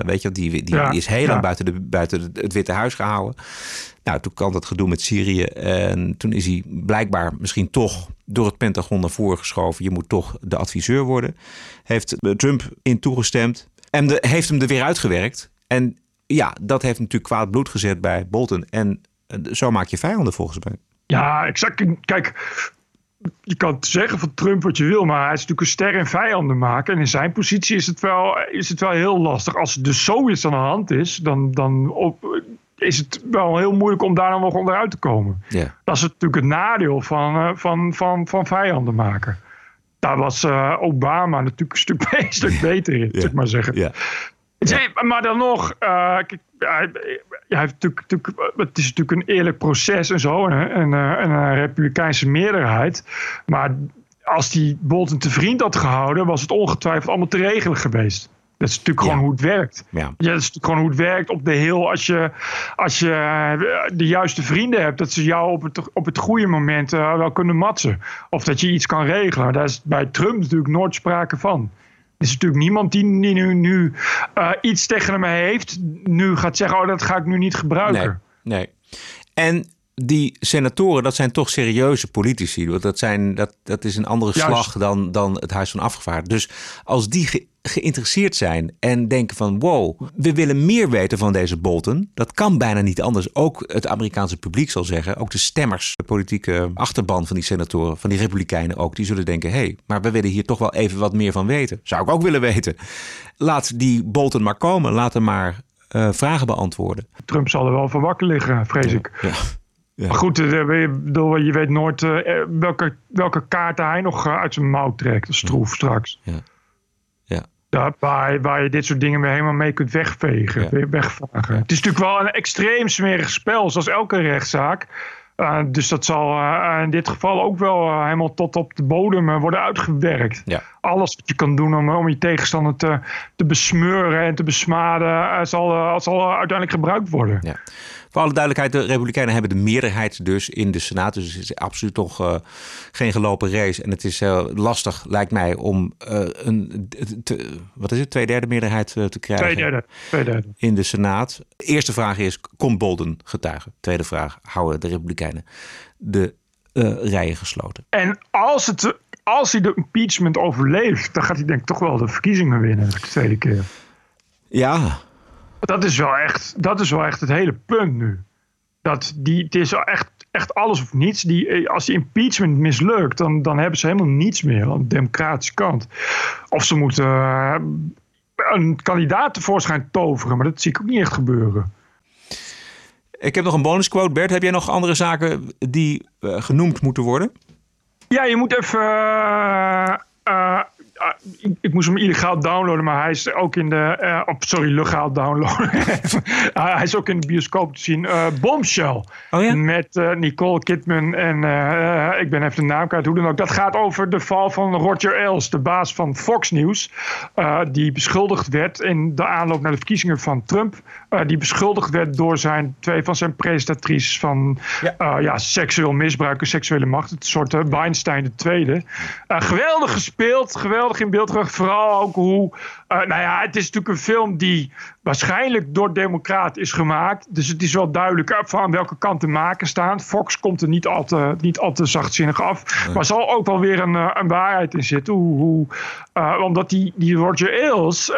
weet je, die, die Ja, is heel ja. lang buiten, de, buiten het Witte Huis gehouden. Nou, toen kwam dat gedoe met Syrië en toen is hij blijkbaar misschien toch door het Pentagon naar voren geschoven. Je moet toch de adviseur worden. Heeft eh, Trump in toegestemd en de, heeft hem er weer uitgewerkt. En ja, dat heeft natuurlijk kwaad bloed gezet bij Bolton. En eh, zo maak je vijanden volgens mij. Ja, exact. Kijk, je kan zeggen van Trump wat je wil, maar hij is natuurlijk een ster in vijanden maken. En in zijn positie is het wel, is het wel heel lastig. Als er dus zoiets aan de hand is, dan, dan op, is het wel heel moeilijk om daar dan nog onderuit te komen. Ja. Dat is natuurlijk het nadeel van, eh, van, van, van vijanden maken. Daar was eh, Obama natuurlijk een stuk, een stuk beter in, zou ik maar zeggen. Ja. Zee, Maar dan nog, eh, kijk, hij, hij heeft natuurlijk, natuurlijk, het is natuurlijk een eerlijk proces en zo. En, en, eh, en een republikeinse meerderheid. Maar als die Bolton te vriend had gehouden, was het ongetwijfeld allemaal te regelen geweest. Dat is natuurlijk gewoon hoe het werkt. Ja. Ja, dat is natuurlijk gewoon hoe het werkt op de heel. Als je, als je eh, de juiste vrienden hebt, dat ze jou op het, op het goede moment eh, wel kunnen matsen. Of dat je iets kan regelen. Daar is bij Trump natuurlijk nooit sprake van. Er is natuurlijk niemand die, die nu, nu eh, iets tegen hem heeft, nu gaat zeggen: Oh, dat ga ik nu niet gebruiken. Nee, nee. En die senatoren, dat zijn toch serieuze politici. Dat, zijn, dat, dat is een andere Juist. slag dan, dan het Huis van Afgevaardigden. Dus als die ge- geïnteresseerd zijn en denken van... wow, we willen meer weten van deze Bolton. Dat kan bijna niet anders. Ook het Amerikaanse publiek zal zeggen. Ook de stemmers, de politieke achterban van die senatoren... van die republikeinen ook, die zullen denken... hé, hey, maar we willen hier toch wel even wat meer van weten. Zou ik ook willen weten. Laat die Bolton maar komen. Laat hem maar eh, vragen beantwoorden. Trump zal er wel voor wakker liggen, vrees ik. Maar goed, eh, je, weet nooit eh, welke, welke kaarten hij nog eh, uit zijn mouw trekt. Stroef straks. Ja. Ja. Daar, waar, waar je dit soort dingen weer helemaal mee kunt wegvegen. Wegvagen. Het is natuurlijk wel een extreem smerig spel, zoals elke rechtszaak. Uh, dus dat zal uh, in dit geval ook wel uh, helemaal tot op de bodem worden uitgewerkt. Ja. Alles wat je kan doen om, om je tegenstander te, te besmeuren en te besmaden, zal, zal uiteindelijk gebruikt worden. Ja. Voor alle duidelijkheid, de Republikeinen hebben de meerderheid dus in de Senaat. Dus het is absoluut toch uh, geen gelopen race. En het is uh, lastig, lijkt mij, om uh, een te, wat is het, twee derde meerderheid te krijgen. Twee derde, twee derde. In de Senaat. Eerste vraag is, komt Bolden getuigen? Tweede vraag, houden de Republikeinen de rijen gesloten? En als het als hij de impeachment overleeft, dan gaat hij denk ik toch wel de verkiezingen winnen de tweede keer. Ja. Dat is wel echt, dat is wel echt het hele punt nu. Dat die, het is echt, echt alles of niets. Die, eh, als die impeachment mislukt, dan, dan hebben ze helemaal niets meer aan de democratische kant. Of ze moeten eh, een kandidaat tevoorschijn toveren, maar dat zie ik ook niet echt gebeuren. Ik heb nog een bonusquote. Bert, heb jij nog andere zaken die uh, genoemd moeten worden? Ja, je moet even. Uh, ik, ik, moest hem illegaal downloaden, maar hij is ook in de. Uh, op, sorry, legaal downloaden. hij is ook in de bioscoop te zien. Uh, Bombshell. Oh ja? Met uh, Nicole Kidman en ik ben even de naam kwijt. Hoe dan ook. Dat gaat over de val van Roger Ailes, de baas van Fox News. die beschuldigd werd in de aanloop naar de verkiezingen van Trump. die beschuldigd werd door zijn, twee van zijn presentatrices van ja. ja seksueel misbruik en seksuele macht. Het soort Weinstein de tweede. geweldig gespeeld, geweldig in beeld gebracht. Vooral ook hoe. Uh, nou ja, het is natuurlijk een film die waarschijnlijk door Democraat is gemaakt. Dus het is wel duidelijk van welke kant de maken staan. Fox komt er niet al te, niet al te zachtzinnig af. Nee. Maar zal ook wel weer een, een waarheid in zitten. Hoe, hoe, uh, omdat die, die Roger Ailes. Uh,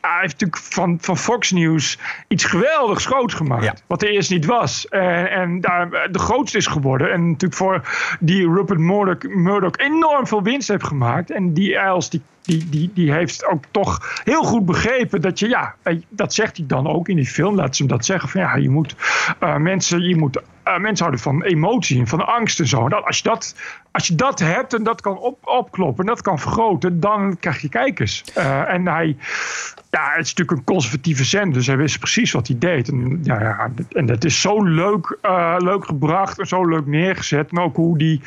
hij heeft natuurlijk van, van Fox News iets geweldigs groots gemaakt. Ja. Wat er eerst niet was. En, en daar de grootste is geworden. En natuurlijk voor die Rupert Murdoch, Murdoch enorm veel winst heeft gemaakt. En die Ailes die die, die, die heeft ook toch heel goed begrepen dat je, ja, dat zegt hij dan ook in die film, laat ze hem dat zeggen, van ja, je moet uh, mensen, je moet uh, mensen houden van emotie en van angst en zo. Dat, als, je dat, als je dat hebt en dat kan op, opkloppen en dat kan vergroten, dan krijg je kijkers. Uh, en hij, ja, het is natuurlijk een conservatieve zender, dus hij wist precies wat hij deed. En, ja, ja, en dat is zo leuk, uh, leuk gebracht en zo leuk neergezet. En ook hoe die,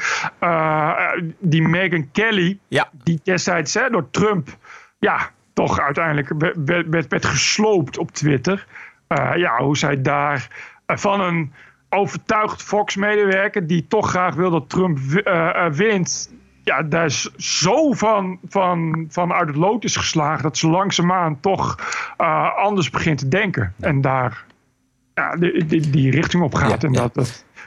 die Megyn Kelly, ja. die destijds hè, door Trump, ja, toch uiteindelijk werd, werd, werd gesloopt op Twitter. ja, hoe zij daar van een overtuigd Fox-medewerker die toch graag wil dat Trump uh, wint. Ja, daar is zo van, van, van uit het lood is geslagen dat ze langzaamaan toch uh, anders begint te denken. En daar ja, die, die, die richting op gaat. Ja, en ja. dat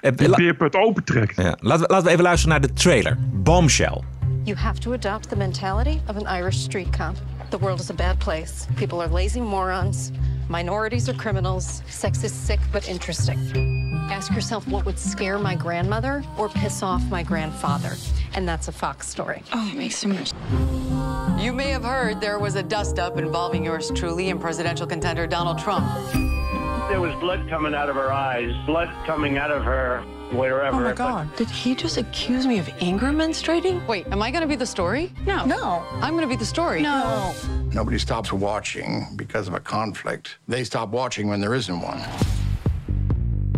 het de beerput opentrekt. Ja. Laten, we, laten we even luisteren naar de trailer. Bombshell. You have to adopt the mentality of an Irish street cop. The world is a bad place. People are lazy morons. Minorities are criminals. Sex is sick but interesting. Ask yourself what would scare my grandmother or piss off my grandfather. And that's a Fox story. Oh, it makes so much. You may have heard there was a dust up involving yours truly and presidential contender Donald Trump. There was blood coming out of her eyes, blood coming out of her wherever. Oh my God. Did he just accuse me of anger menstruating? Wait, am I going to be the story? No. No. I'm going to be the story. No. Nobody stops watching because of a conflict. They stop watching when there isn't one.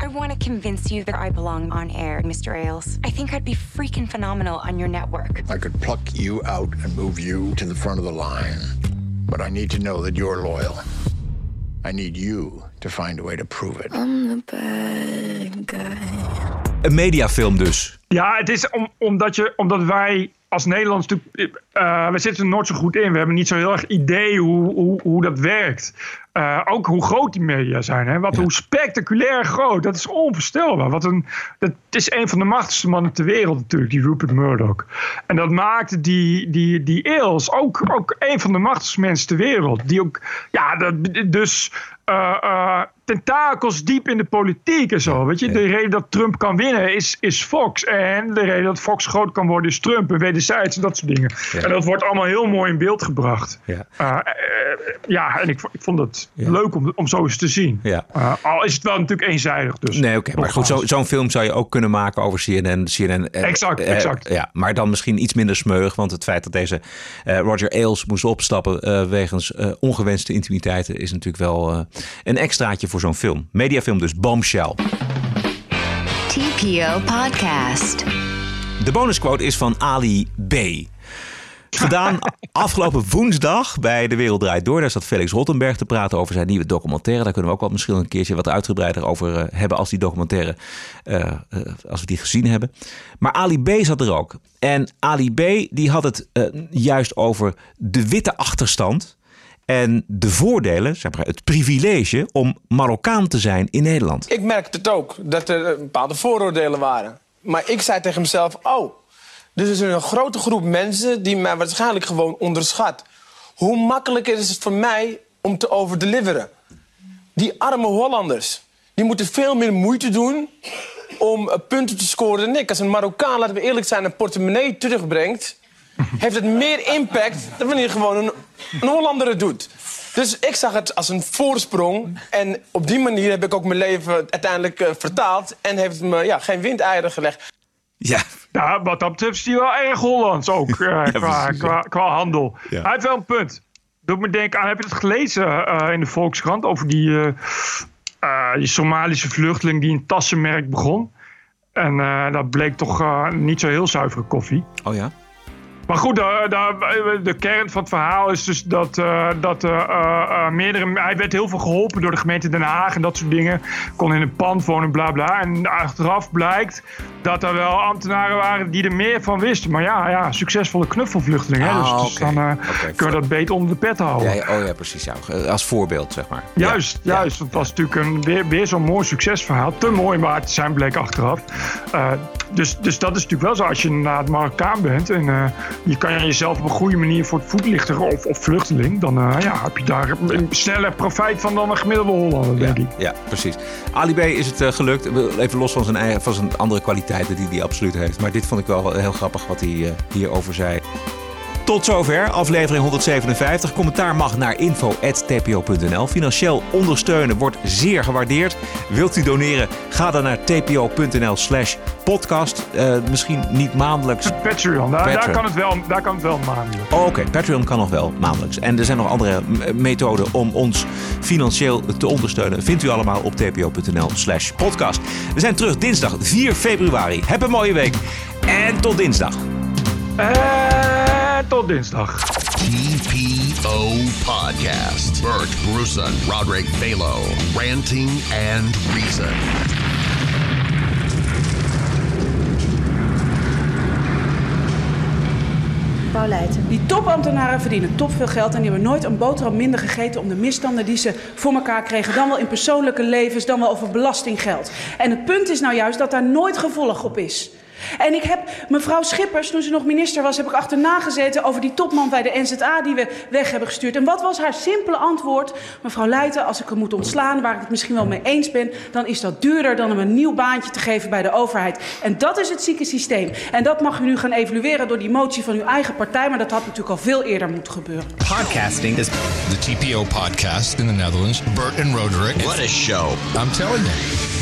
I want to convince you that I belong on air, Mr. Ailes. I think I'd be freaking phenomenal on your network. I could pluck you out and move you to the front of the line. But I need to know that you're loyal. I need you to find a way to prove it. I'm the bad guy. Een mediafilm dus. Ja, het is om, omdat, je, omdat wij als Nederlands natuurlijk... Uh, we zitten er nooit zo goed in. We hebben niet zo heel erg idee hoe, hoe, hoe dat werkt. Uh, ook hoe groot die media zijn. Hè? Wat, ja. Hoe spectaculair groot. Dat is onvoorstelbaar. Wat een, dat is een van de machtigste mannen ter wereld natuurlijk. Die Rupert Murdoch. En dat maakte die, die, die Eels ook, ook een van de machtigste mensen ter wereld. Die ook... Ja, dat, dus... Uh, uh, tentakels diep in de politiek en zo. Weet je? De reden dat Trump kan winnen is, is Fox. En de reden dat Fox groot kan worden is Trump. En wederzijds en dat soort dingen. Ja. En dat wordt allemaal heel mooi in beeld gebracht. Ja, uh, ja en ik, ik vond het ja. leuk om, om zo eens te zien. Ja. Uh, al is het wel natuurlijk eenzijdig. Dus nee, oké. Okay, maar goed, zo'n zo film zou je ook kunnen maken over CNN. CNN exact, exact. ja, maar dan misschien iets minder smeuig. Want het feit dat deze Roger Ailes moest opstappen wegens ongewenste intimiteiten... is natuurlijk wel een extraatje voor zo'n film. Mediafilm dus, Bombshell. TPO Podcast. De bonusquote is van Ali B. Gedaan afgelopen woensdag bij De Wereld Draait Door. Daar zat Felix Rottenberg te praten over zijn nieuwe documentaire. Daar kunnen we ook wel misschien een keertje wat uitgebreider over uh, hebben als die documentaire, uh, uh, als we die gezien hebben. Maar Ali B zat er ook. En Ali B die had het juist over de witte achterstand en de voordelen, zeg maar, het privilege om Marokkaan te zijn in Nederland. Ik merkte het ook, dat er bepaalde vooroordelen waren. Maar ik zei tegen mezelf, oh, Dus er is een grote groep mensen die mij waarschijnlijk gewoon onderschat. Hoe makkelijker is het voor mij om te overdeliveren? Die arme Hollanders, die moeten veel meer moeite doen om eh, punten te scoren dan ik. Als een Marokkaan, laten we eerlijk zijn, een portemonnee terugbrengt... heeft het meer impact dan wanneer gewoon een, een Hollander het doet. Dus ik zag het als een voorsprong. En op die manier heb ik ook mijn leven uiteindelijk uh, vertaald... en heeft het me ja, geen windeieren gelegd. Ja. Nou, wat dat betreft is hij wel erg Hollands ook, uh, ja, qua, precies, qua, qua, handel. Ja. Hij heeft wel een punt. Doet me denken aan, heb je het gelezen uh, in de Volkskrant over die, uh, die Somalische vluchteling die een tassenmerk begon? En dat bleek toch niet zo heel zuivere koffie. Oh ja? Maar goed, de, de, de, kern van het verhaal is dus dat, uh, dat uh, uh, meerdere. Hij werd heel veel geholpen door de gemeente Den Haag en dat soort dingen. Kon in een pand wonen, bla bla. En achteraf blijkt dat er wel ambtenaren waren die er meer van wisten. Maar ja, ja succesvolle knuffelvluchteling. Hè? Ah, dus, dus dan okay. kunnen we dat beter onder de pet houden. Ja, oh ja, precies. Ja. Als voorbeeld, zeg maar. Juist, ja. juist. Het was natuurlijk een, weer, weer zo'n mooi succesverhaal. Te mooi maar te zijn, bleek achteraf. dus, dus dat is natuurlijk wel zo als je inderdaad Marokkaan bent. En je kan jezelf op een goede manier voor het voet lichten of, of vluchteling. Dan uh, ja, heb je daar sneller profijt van dan een gemiddelde Hollander, denk ja, ik. Ja, precies. Ali B is het uh, gelukt. Even los van zijn, eigen, van zijn andere kwaliteiten die hij absoluut heeft. Maar dit vond ik wel heel grappig wat hij uh, hierover zei. Tot zover, aflevering 157. Commentaar mag naar info.tpo.nl. Financieel ondersteunen wordt zeer gewaardeerd. Wilt u doneren? Ga dan naar tpo.nl slash podcast. Uh, misschien niet maandelijks. Patreon, daar, Patreon. daar, kan, het wel, daar kan het wel maandelijks. Oh, Oké, okay. Patreon kan nog wel maandelijks. En er zijn nog andere methoden om ons financieel te ondersteunen. Vindt u allemaal op tpo.nl slash podcast. We zijn terug dinsdag 4 februari. Heb een mooie week. En tot dinsdag. En tot dinsdag. TPO Podcast. Bert Bruson, Roderick Balo. Ranting and Reason. Die topambtenaren verdienen topveel geld en die hebben nooit een boterham minder gegeten om de misstanden die ze voor elkaar kregen. Dan wel in persoonlijke levens, dan wel over belastinggeld. En het punt is nou juist dat daar nooit gevolg op is. En ik heb mevrouw Schippers, toen ze nog minister was, heb ik achterna gezeten over die topman bij de NZA die we weg hebben gestuurd. En wat was haar simpele antwoord? Mevrouw Leijten, als ik hem moet ontslaan, waar ik het misschien wel mee eens ben, dan is dat duurder dan hem een nieuw baantje te geven bij de overheid. En dat is het zieke systeem. En dat mag u nu gaan evalueren door die motie van uw eigen partij, maar dat had natuurlijk al veel eerder moeten gebeuren. Podcasting is the TPO podcast in the Netherlands. Bert and Roderick. What a show. I'm telling you.